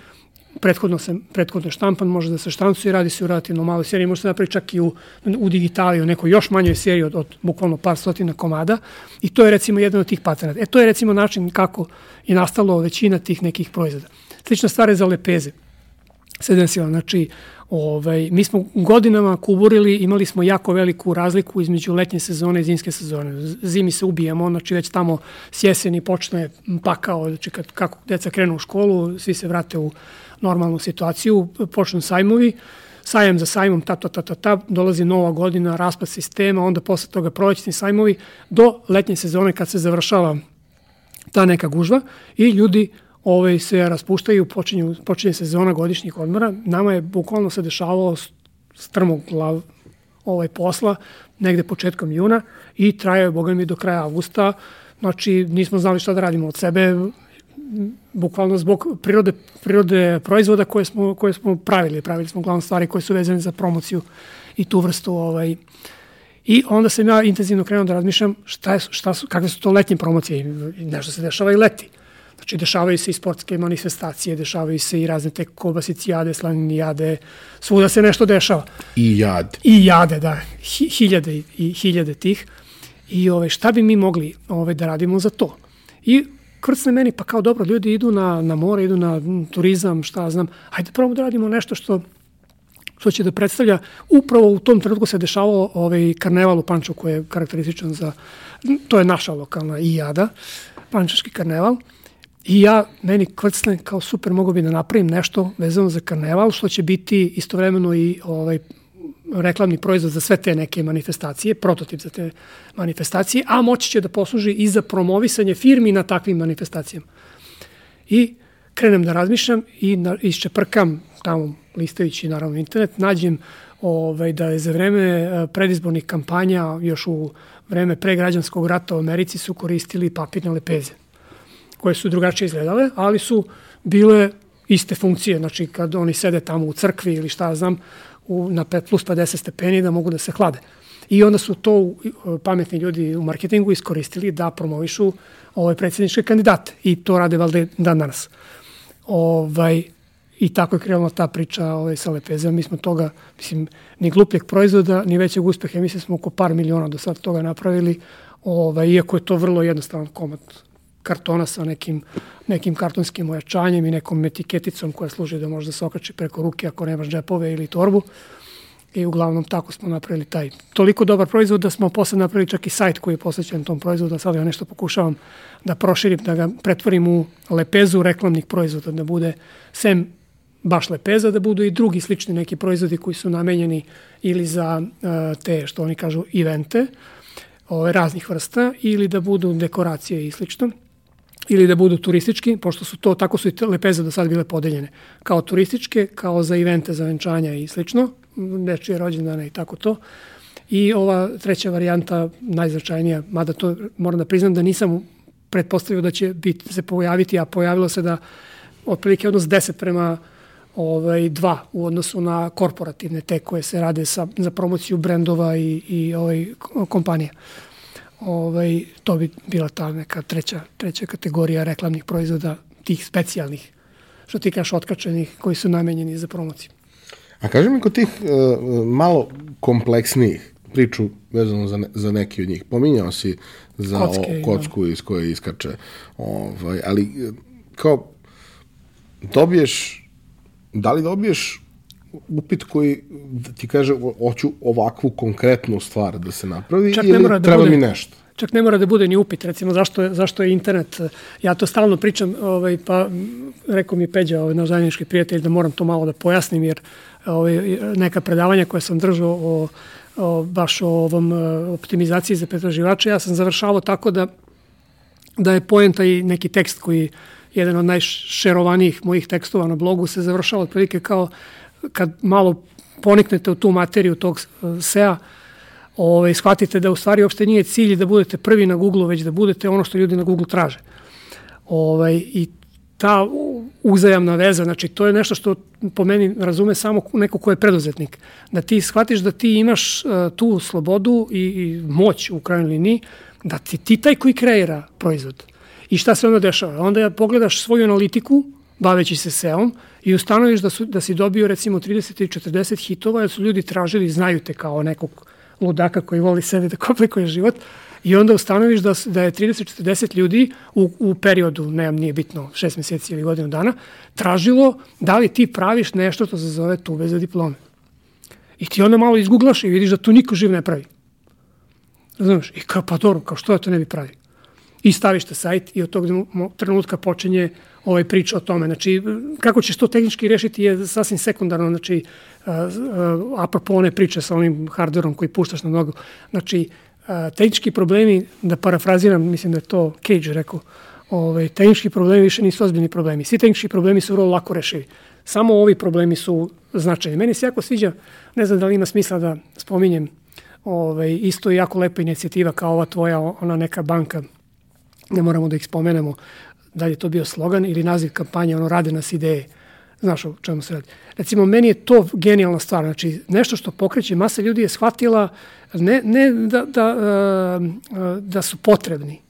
prethodno, se, prethodno štampan, može da se štancuje, radi se u relativno maloj seriji, može se napravi čak i u, u digitali, u nekoj još manjoj seriji od, od bukvalno par stotina komada i to je recimo jedan od tih patenata. E to je recimo način kako je nastalo većina tih nekih proizvoda. Slična stvar je za lepeze. Sedensila, znači Ovaj, mi smo godinama kuburili, imali smo jako veliku razliku između letnje sezone i zimske sezone. Zimi se ubijamo, znači već tamo s jeseni počne pakao, znači kad, kako deca krenu u školu, svi se vrate u normalnu situaciju, počnu sajmovi, sajem za sajmom, ta, ta, ta, ta, ta, dolazi nova godina, raspad sistema, onda posle toga prolećni sajmovi, do letnje sezone kad se završava ta neka gužva i ljudi ovaj, se raspuštaju, počinju, počinje sezona godišnjih odmora. Nama je bukvalno se dešavalo strmoglav ovaj posla negde početkom juna i traje, boga mi, do kraja avgusta. Znači, nismo znali šta da radimo od sebe, bukvalno zbog prirode, prirode proizvoda koje smo, koje smo pravili. Pravili smo uglavnom stvari koje su vezane za promociju i tu vrstu ovaj, I onda sam ja intenzivno krenuo da razmišljam šta, je, šta su, kakve su to letnje promocije. Nešto se dešava i leti. Znači, dešavaju se i sportske manifestacije, dešavaju se i razne te kobasicijade, slaninijade, svuda se nešto dešava. I jad. I jade, da. Hi, hiljade i hiljade tih. I ove, šta bi mi mogli ove, da radimo za to? I krcne meni, pa kao dobro, ljudi idu na, na more, idu na turizam, šta znam, hajde probamo da radimo nešto što što će da predstavlja, upravo u tom trenutku se dešavalo ovaj karneval u Panču koji je karakterističan za, to je naša lokalna ijada, pančaški karneval, I ja, meni kvrcne kao super, mogu bi da napravim nešto vezano za karneval, što će biti istovremeno i ovaj, reklamni proizvod za sve te neke manifestacije, prototip za te manifestacije, a moći će da posluži i za promovisanje firmi na takvim manifestacijama. I krenem da razmišljam i na, iščeprkam tamo listajući naravno internet, nađem ovaj, da je za vreme eh, predizbornih kampanja, još u vreme pregrađanskog rata u Americi su koristili papirne lepeze koje su drugačije izgledale, ali su bile iste funkcije, znači kad oni sede tamo u crkvi ili šta znam, u, na plus 50 stepeni da mogu da se hlade. I onda su to pametni ljudi u marketingu iskoristili da promovišu ove predsjedničke kandidate i to rade valde dan danas. Ovaj, I tako je krenula ta priča ovaj, sa lepezom. Mi smo toga, mislim, ni glupljeg proizvoda, ni većeg uspeha. Mislim, smo oko par miliona do sad toga napravili, ovaj, iako je to vrlo jednostavan komad kartona sa nekim, nekim kartonskim ojačanjem i nekom etiketicom koja služi da može da se okači preko ruke ako nemaš džepove ili torbu. I uglavnom tako smo napravili taj toliko dobar proizvod da smo posle napravili čak i sajt koji je posvećen tom proizvodu, a sad ja nešto pokušavam da proširim, da ga pretvorim u lepezu reklamnih proizvoda, da bude sem baš lepeza, da budu i drugi slični neki proizvodi koji su namenjeni ili za uh, te, što oni kažu, evente, ove, raznih vrsta, ili da budu dekoracije i slično ili da budu turistički, pošto su to, tako su i lepeze do sad bile podeljene, kao turističke, kao za evente, za venčanja i slično, nečije rođendane i tako to. I ova treća varijanta, najznačajnija, mada to moram da priznam da nisam pretpostavio da će biti, se pojaviti, a pojavilo se da otprilike odnos 10 prema ovaj, 2 u odnosu na korporativne te koje se rade sa, za promociju brendova i, i ovaj, kompanija ovaj, to bi bila ta neka treća, treća kategorija reklamnih proizvoda, tih specijalnih, što ti kažeš otkačenih, koji su namenjeni za promociju. A kaži mi kod tih uh, malo kompleksnijih priču vezano za, ne, za neki od njih. Pominjao si za Kocke, o, kocku da. iz koje iskače. Ovaj, ali e, kao dobiješ da li dobiješ upit koji da ti kaže hoću ovakvu konkretnu stvar da se napravi Čak ili da treba bude, mi nešto? Čak ne mora da bude ni upit, recimo zašto je, zašto je internet, ja to stalno pričam, ovaj, pa rekao mi Peđa, ovaj, naš zajednički prijatelj, da moram to malo da pojasnim, jer ovaj, neka predavanja koje sam držao o, o, baš o ovom optimizaciji za pretraživače, ja sam završavao tako da, da je poenta i neki tekst koji jedan od najšerovanijih mojih tekstova na blogu se završava otprilike kao kad malo poniknete u tu materiju tog uh, SEA, ovaj, shvatite da u stvari uopšte nije cilj da budete prvi na Google, već da budete ono što ljudi na Google traže. Ovaj, I ta uzajamna veza, znači to je nešto što po meni razume samo neko ko je preduzetnik. Da ti shvatiš da ti imaš uh, tu slobodu i, i moć u krajnjoj liniji, da ti, ti taj koji kreira proizvod. I šta se onda dešava? Onda pogledaš svoju analitiku, baveći se SEO-om i ustanoviš da, su, da si dobio recimo 30 ili 40 hitova, jer su ljudi tražili, znaju te kao nekog ludaka koji voli sebe da komplikuje život, i onda ustanoviš da, da je 30-40 ljudi u, u periodu, ne, nije bitno, 6 meseci ili godinu dana, tražilo da li ti praviš nešto što se zove tube za diplome. I ti onda malo izguglaš i vidiš da to niko živ ne pravi. Razumeš? I kao, pa dobro, kao što da to ne bi pravi? I staviš te sajt i od tog trenutka počinje ovaj priča o tome. Znači, kako ćeš to tehnički rešiti je sasvim sekundarno, znači, apropo one priče sa onim hardverom koji puštaš na nogu. Znači, tehnički problemi, da parafraziram, mislim da je to Cage rekao, ovaj, tehnički problemi više nisu ozbiljni problemi. Svi tehnički problemi su vrlo lako rešivi. Samo ovi problemi su značajni. Meni se jako sviđa, ne znam da li ima smisla da spominjem, ovaj, isto je jako lepa inicijativa kao ova tvoja, ona neka banka, ne moramo da ih spomenemo, da li je to bio slogan ili naziv kampanje, ono rade nas ideje. Znaš o čemu se radi. Recimo, meni je to genijalna stvar. Znači, nešto što pokreće, masa ljudi je shvatila ne, ne da, da, eh, da su potrebni,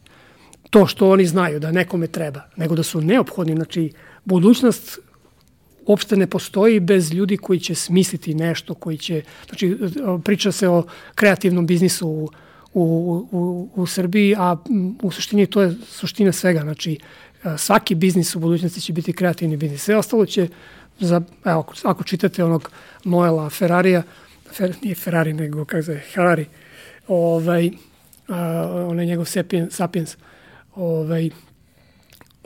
to što oni znaju, da nekome treba, nego da su neophodni. Znači, budućnost uopšte ne postoji bez ljudi koji će smisliti nešto, koji će, znači, priča se o kreativnom biznisu u, u, u, u Srbiji, a u suštini to je suština svega. Znači, svaki biznis u budućnosti će biti kreativni biznis. Sve ostalo će, za, evo, ako čitate onog Noela Ferrarija, Fer, nije Ferrari, nego, kako zove, Harari, ovaj, a, onaj njegov Sapiens, Sapiens ovaj,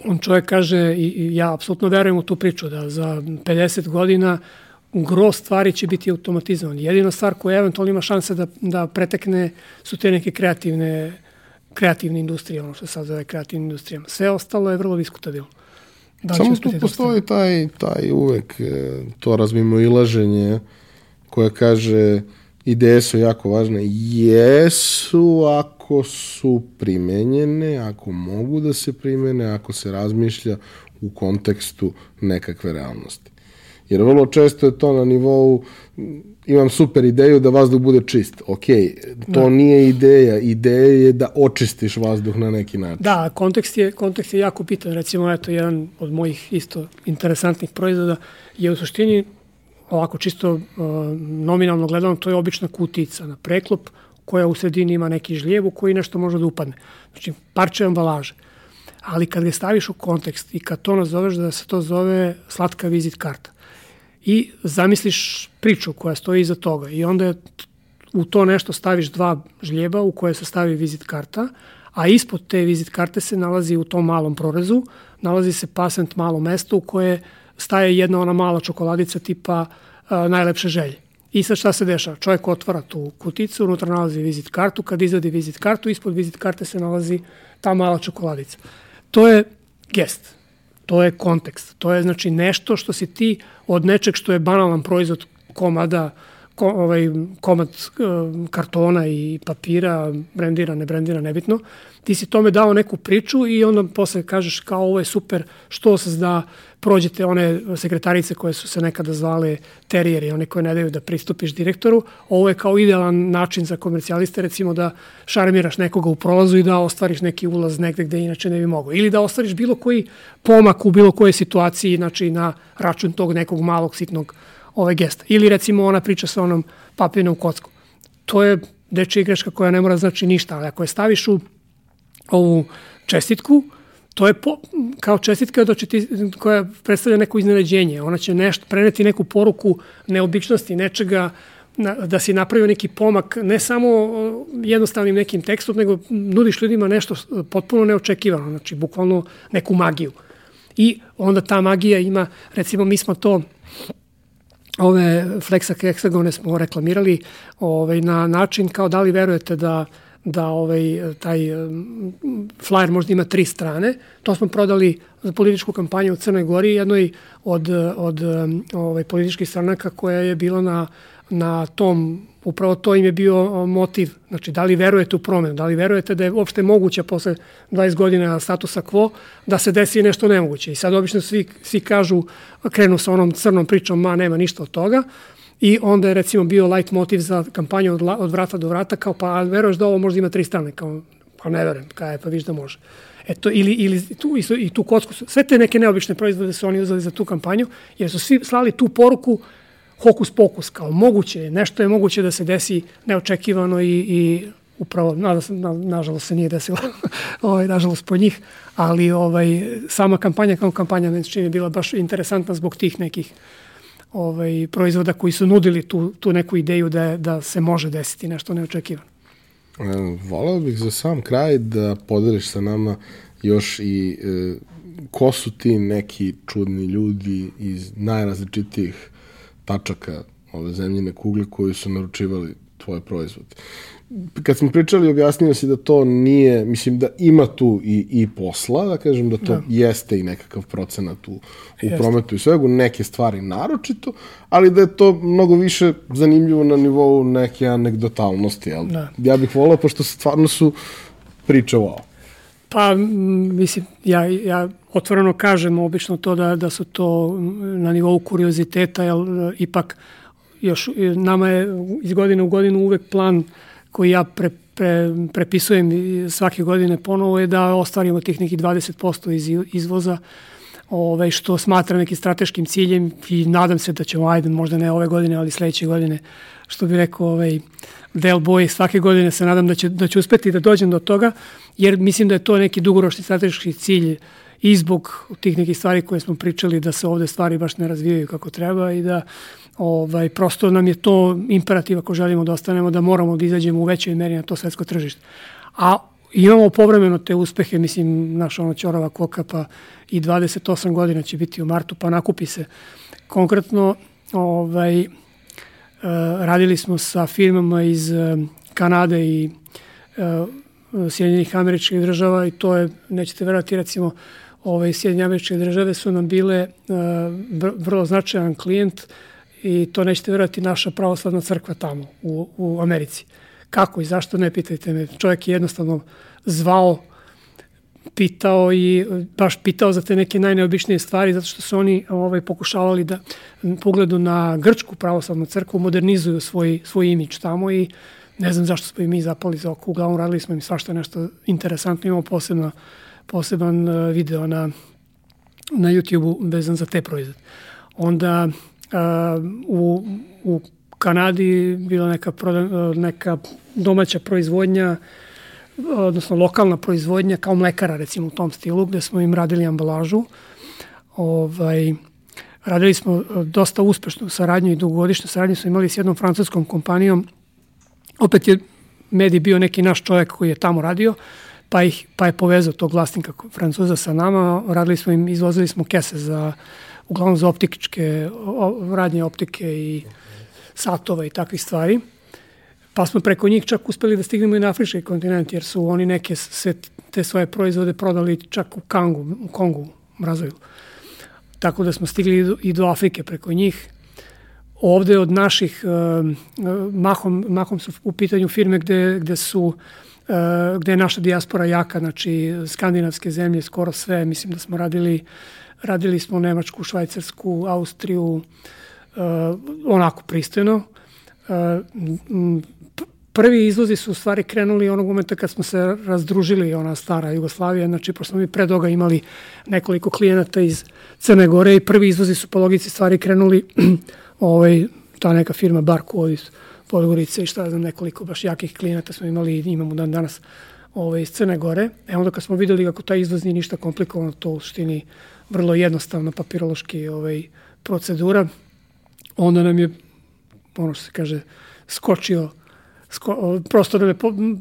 on čovjek kaže, i, i ja apsolutno verujem u tu priču, da za 50 godina gro stvari će biti automatizovan. Jedina stvar koja eventualno ima šanse da, da pretekne su te neke kreativne kreativne industrije, ono što se sad zove kreativne industrijama. Sve ostalo je vrlo diskutabilno. Da Samo tu postoji taj, taj uvek e, to razmimo ilaženje koje kaže ideje su jako važne. Jesu ako su primenjene, ako mogu da se primene, ako se razmišlja u kontekstu nekakve realnosti. Jer vrlo često je to na nivou imam super ideju da vazduh bude čist. Ok, to da. nije ideja. Ideja je da očistiš vazduh na neki način. Da, kontekst je, kontekst je jako bitan. Recimo, eto, jedan od mojih isto interesantnih proizvoda je u suštini ovako čisto uh, nominalno gledano, to je obična kutica na preklop koja u sredini ima neki žljev u koji nešto može da upadne. Znači, parče ambalaže. Ali kad ga staviš u kontekst i kad to nazoveš da se to zove slatka vizit karta, i zamisliš priču koja stoji iza toga i onda u to nešto staviš dva žljeba u koje se stavi vizit karta, a ispod te vizit karte se nalazi u tom malom prorezu, nalazi se pasent malo mesto u koje staje jedna ona mala čokoladica tipa a, najlepše želje. I sad šta se dešava? Čovjek otvara tu kuticu, unutra nalazi vizit kartu, kad izvadi vizit kartu, ispod vizit karte se nalazi ta mala čokoladica. To je gest. To je kontekst. To je znači nešto što si ti od nečeg što je banalan proizvod komada, ko, ovaj, komad uh, kartona i papira, brendira, ne brendira, nebitno, ti si tome dao neku priču i onda posle kažeš kao ovo je super, što se zda, prođete one sekretarice koje su se nekada zvale terijeri, one koje ne daju da pristupiš direktoru, ovo je kao idealan način za komercijaliste, recimo da šarmiraš nekoga u prolazu i da ostvariš neki ulaz negde gde inače ne bi mogao. Ili da ostvariš bilo koji pomak u bilo kojoj situaciji, znači na račun tog nekog malog sitnog ove gesta. Ili recimo ona priča sa onom papirnom kockom. To je dečja igračka koja ne mora znači ništa, ali ako je staviš u ovu čestitku, to je po, kao čestitka da će ti, koja predstavlja neko iznenađenje. Ona će nešto, preneti neku poruku neobičnosti, nečega, na, da si napravio neki pomak, ne samo jednostavnim nekim tekstom, nego nudiš ljudima nešto potpuno neočekivano, znači bukvalno neku magiju. I onda ta magija ima, recimo mi smo to ove Flexa Hexagone smo reklamirali ovaj, na način kao da li verujete da da ovaj, taj flyer možda ima tri strane. To smo prodali za političku kampanju u Crnoj Gori, jednoj od, od ovaj, političkih stranaka koja je bila na, na tom, upravo to im je bio motiv. Znači, da li verujete u promenu, da li verujete da je uopšte moguće posle 20 godina statusa quo da se desi nešto nemoguće. I sad obično svi, svi kažu, krenu sa onom crnom pričom, ma nema ništa od toga, I onda je recimo bio light motiv za kampanju od, od vrata do vrata, kao pa veruješ da ovo možda ima tri strane, kao Pa ne verujem, kaj, pa viš da može. Eto, ili, ili tu, i, i tu kocku, sve te neke neobične proizvode su oni uzeli za tu kampanju, jer su svi slali tu poruku hokus pokus, kao moguće, nešto je moguće da se desi neočekivano i, i upravo, nada se, na, nažalost se nije desilo, [laughs] ovaj, nažalost po njih, ali ovaj, sama kampanja kao kampanja meni čini bila baš interesantna zbog tih nekih ovaj, proizvoda koji su nudili tu, tu neku ideju da, da se može desiti nešto neočekivano. E, volao bih za sam kraj da podeliš sa nama još i e, ko su ti neki čudni ljudi iz najrazličitijih tačaka ove zemljine kugle koji su naručivali tvoj proizvod kad smo pričali, objasnio si da to nije, mislim da ima tu i, i posla, da kažem da to da. jeste i nekakav procenat u, u jeste. prometu i svegu, neke stvari naročito, ali da je to mnogo više zanimljivo na nivou neke anegdotalnosti, jel? Da. Ja bih volao, pošto stvarno su priče wow. Pa, mislim, ja, ja otvoreno kažem obično to da, da su to na nivou kurioziteta, jer ipak još nama je iz godine u godinu uvek plan koji ja pre, pre, prepisujem svake godine ponovo je da ostvarimo tih nekih 20% iz izvoza, ovaj, što smatram nekim strateškim ciljem i nadam se da ćemo, ajde, možda ne ove godine, ali sledeće godine, što bi rekao ovaj, Del Boy, svake godine se nadam da će, da će uspeti da dođem do toga, jer mislim da je to neki dugoročni strateški cilj i zbog tih nekih stvari koje smo pričali da se ovde stvari baš ne razvijaju kako treba i da ovaj, prosto nam je to imperativ ako želimo da ostanemo, da moramo da izađemo u većoj meri na to svetsko tržište. A imamo povremeno te uspehe, mislim, naša ono Ćorava koka, pa i 28 godina će biti u martu, pa nakupi se. Konkretno, ovaj, radili smo sa firmama iz uh, Kanade i uh, Sjedinjenih američkih država i to je, nećete verovati, recimo, ovaj, Sjedinje američke države su nam bile uh, vrlo značajan klijent uh, i to nećete verovati naša pravoslavna crkva tamo u, u Americi. Kako i zašto ne pitajte me. Čovjek je jednostavno zvao, pitao i baš pitao za te neke najneobičnije stvari zato što su oni ovaj, pokušavali da pogledu na grčku pravoslavnu crkvu modernizuju svoj, svoj imič tamo i ne znam zašto smo i mi zapali za oko. Uglavnom radili smo im svašta nešto interesantno. Imamo posebno, poseban e, video na, na YouTube-u vezan za te proizvode. Onda u, u Kanadi bila neka, neka domaća proizvodnja, odnosno lokalna proizvodnja kao mlekara recimo u tom stilu gde smo im radili ambalažu. Ovaj, radili smo dosta uspešnu saradnju i dugogodišnju saradnju smo imali s jednom francuskom kompanijom. Opet je Medi bio neki naš čovjek koji je tamo radio, pa, ih, pa je povezao tog vlasnika Francuza sa nama. Radili smo im, izvozili smo kese za uglavnom za optičke, radnje optike i satova i takvih stvari. Pa smo preko njih čak uspeli da stignemo i na afrički kontinent, jer su oni neke sve te svoje proizvode prodali čak u Kangu, u Kongu, Brazilu. Tako da smo stigli i do Afrike preko njih. Ovde od naših, eh, mahom, mahom su u pitanju firme gde, gde su eh, gde je naša dijaspora jaka, znači skandinavske zemlje, skoro sve, mislim da smo radili Radili smo Nemačku, Švajcarsku, Austriju, onako pristojno. Prvi izvozi su u stvari krenuli onog momenta kad smo se razdružili, ona stara Jugoslavija, znači pošto smo mi pre toga imali nekoliko klijenata iz Crne Gore i prvi izvozi su po logici stvari krenuli [clears throat] ovaj, ta neka firma Barko iz Podgorice i šta znam, nekoliko baš jakih klijenata smo imali i imamo dan danas ovaj, iz Crne Gore. E onda kad smo videli kako taj izvoz nije ništa komplikovano, to u suštini vrlo jednostavna papirološki ovaj, procedura, onda nam je, ono što se kaže, skočio, sko, prosto nam je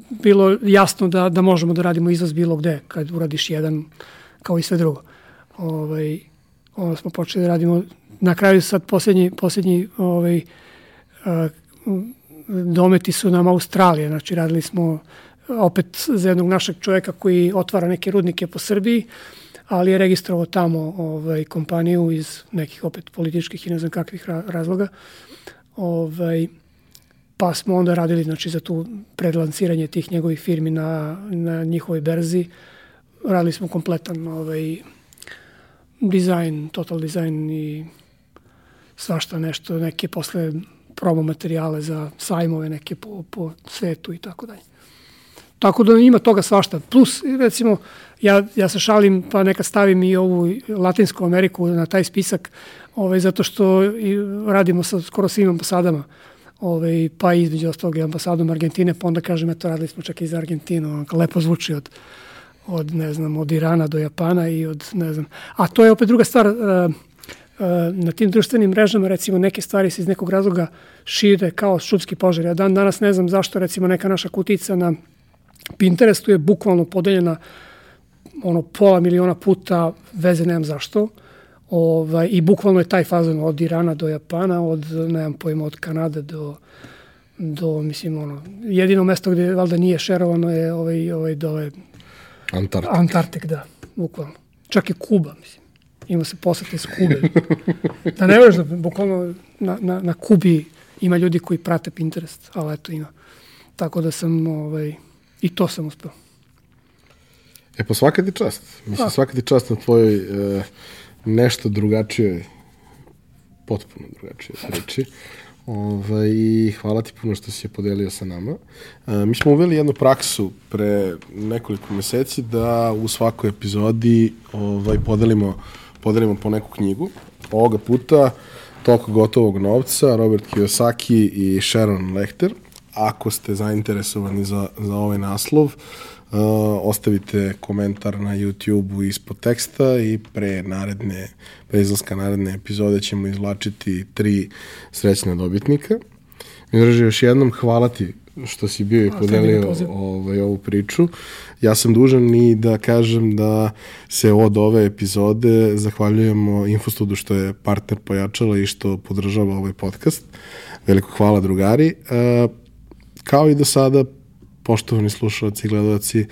bilo jasno da, da možemo da radimo izvoz bilo gde, kad uradiš jedan, kao i sve drugo. Ovaj, onda smo počeli da radimo, na kraju sad posljednji, posljednji ovaj, a, dometi su nam Australije, znači radili smo opet za jednog našeg čoveka koji otvara neke rudnike po Srbiji, ali je registrovao tamo ovaj, kompaniju iz nekih opet političkih i ne znam kakvih razloga. Ovaj, pa smo onda radili znači, za tu predlanciranje tih njegovih firmi na, na njihovoj berzi. Radili smo kompletan ovaj, dizajn, total dizajn i svašta nešto, neke posle promo materijale za sajmove neke po, po svetu i tako dalje. Tako da ima toga svašta. Plus, recimo, ja, ja se šalim pa neka stavim i ovu Latinsku Ameriku na taj spisak, ovaj, zato što radimo sa skoro svim ambasadama ovaj, pa između ostalog i ambasadom Argentine, pa onda kažem, eto, radili smo čak i za Argentinu, onako lepo zvuči od, od, ne znam, od Irana do Japana i od, ne znam, a to je opet druga stvar, uh, uh, na tim društvenim mrežama, recimo, neke stvari se iz nekog razloga šire kao šupski požar. Ja dan danas ne znam zašto, recimo, neka naša kutica na Pinterestu je bukvalno podeljena ono pola miliona puta, veze nemam zašto, Ovaj, I bukvalno je taj fazon od Irana do Japana, od, nemam pojma, od Kanade do, do mislim, ono, jedino mesto gde valjda nije šerovano je ovaj, ovaj dole... Antarktik. Antarktik, da, bukvalno. Čak i Kuba, mislim. Ima se posete iz Kube. da ne veš da bukvalno na, na, na Kubi ima ljudi koji prate Pinterest, ali eto ima. Tako da sam, ovaj, i to sam uspeo. E pa svaka ti čast. Mislim, A. svaka ti čast na tvojoj e, nešto drugačije, potpuno drugačije reči. Ovaj, I hvala ti puno što si je podelio sa nama. E, mi smo uveli jednu praksu pre nekoliko meseci da u svakoj epizodi ovaj, podelimo, podelimo po neku knjigu. Ovoga puta Toko gotovog novca, Robert Kiyosaki i Sharon Lechter. Ako ste zainteresovani za, za ovaj naslov, uh, ostavite komentar na YouTube-u ispod teksta i pre naredne, pre izlaska naredne epizode ćemo izvlačiti tri srećna dobitnika. Midraži, još jednom hvala ti što si bio i podelio ovaj, ovu priču. Ja sam dužan i da kažem da se od ove epizode zahvaljujemo Infostudu što je partner pojačala i što podržava ovaj podcast. Veliko hvala drugari. Uh, kao i do sada poštovani slušalci i gledalci,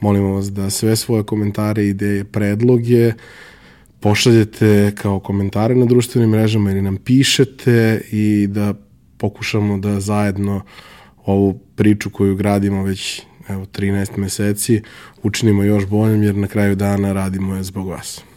molimo vas da sve svoje komentare, ideje, predloge pošaljete kao komentare na društvenim mrežama ili nam pišete i da pokušamo da zajedno ovu priču koju gradimo već evo 13 meseci učinimo još boljom jer na kraju dana radimo je zbog vas.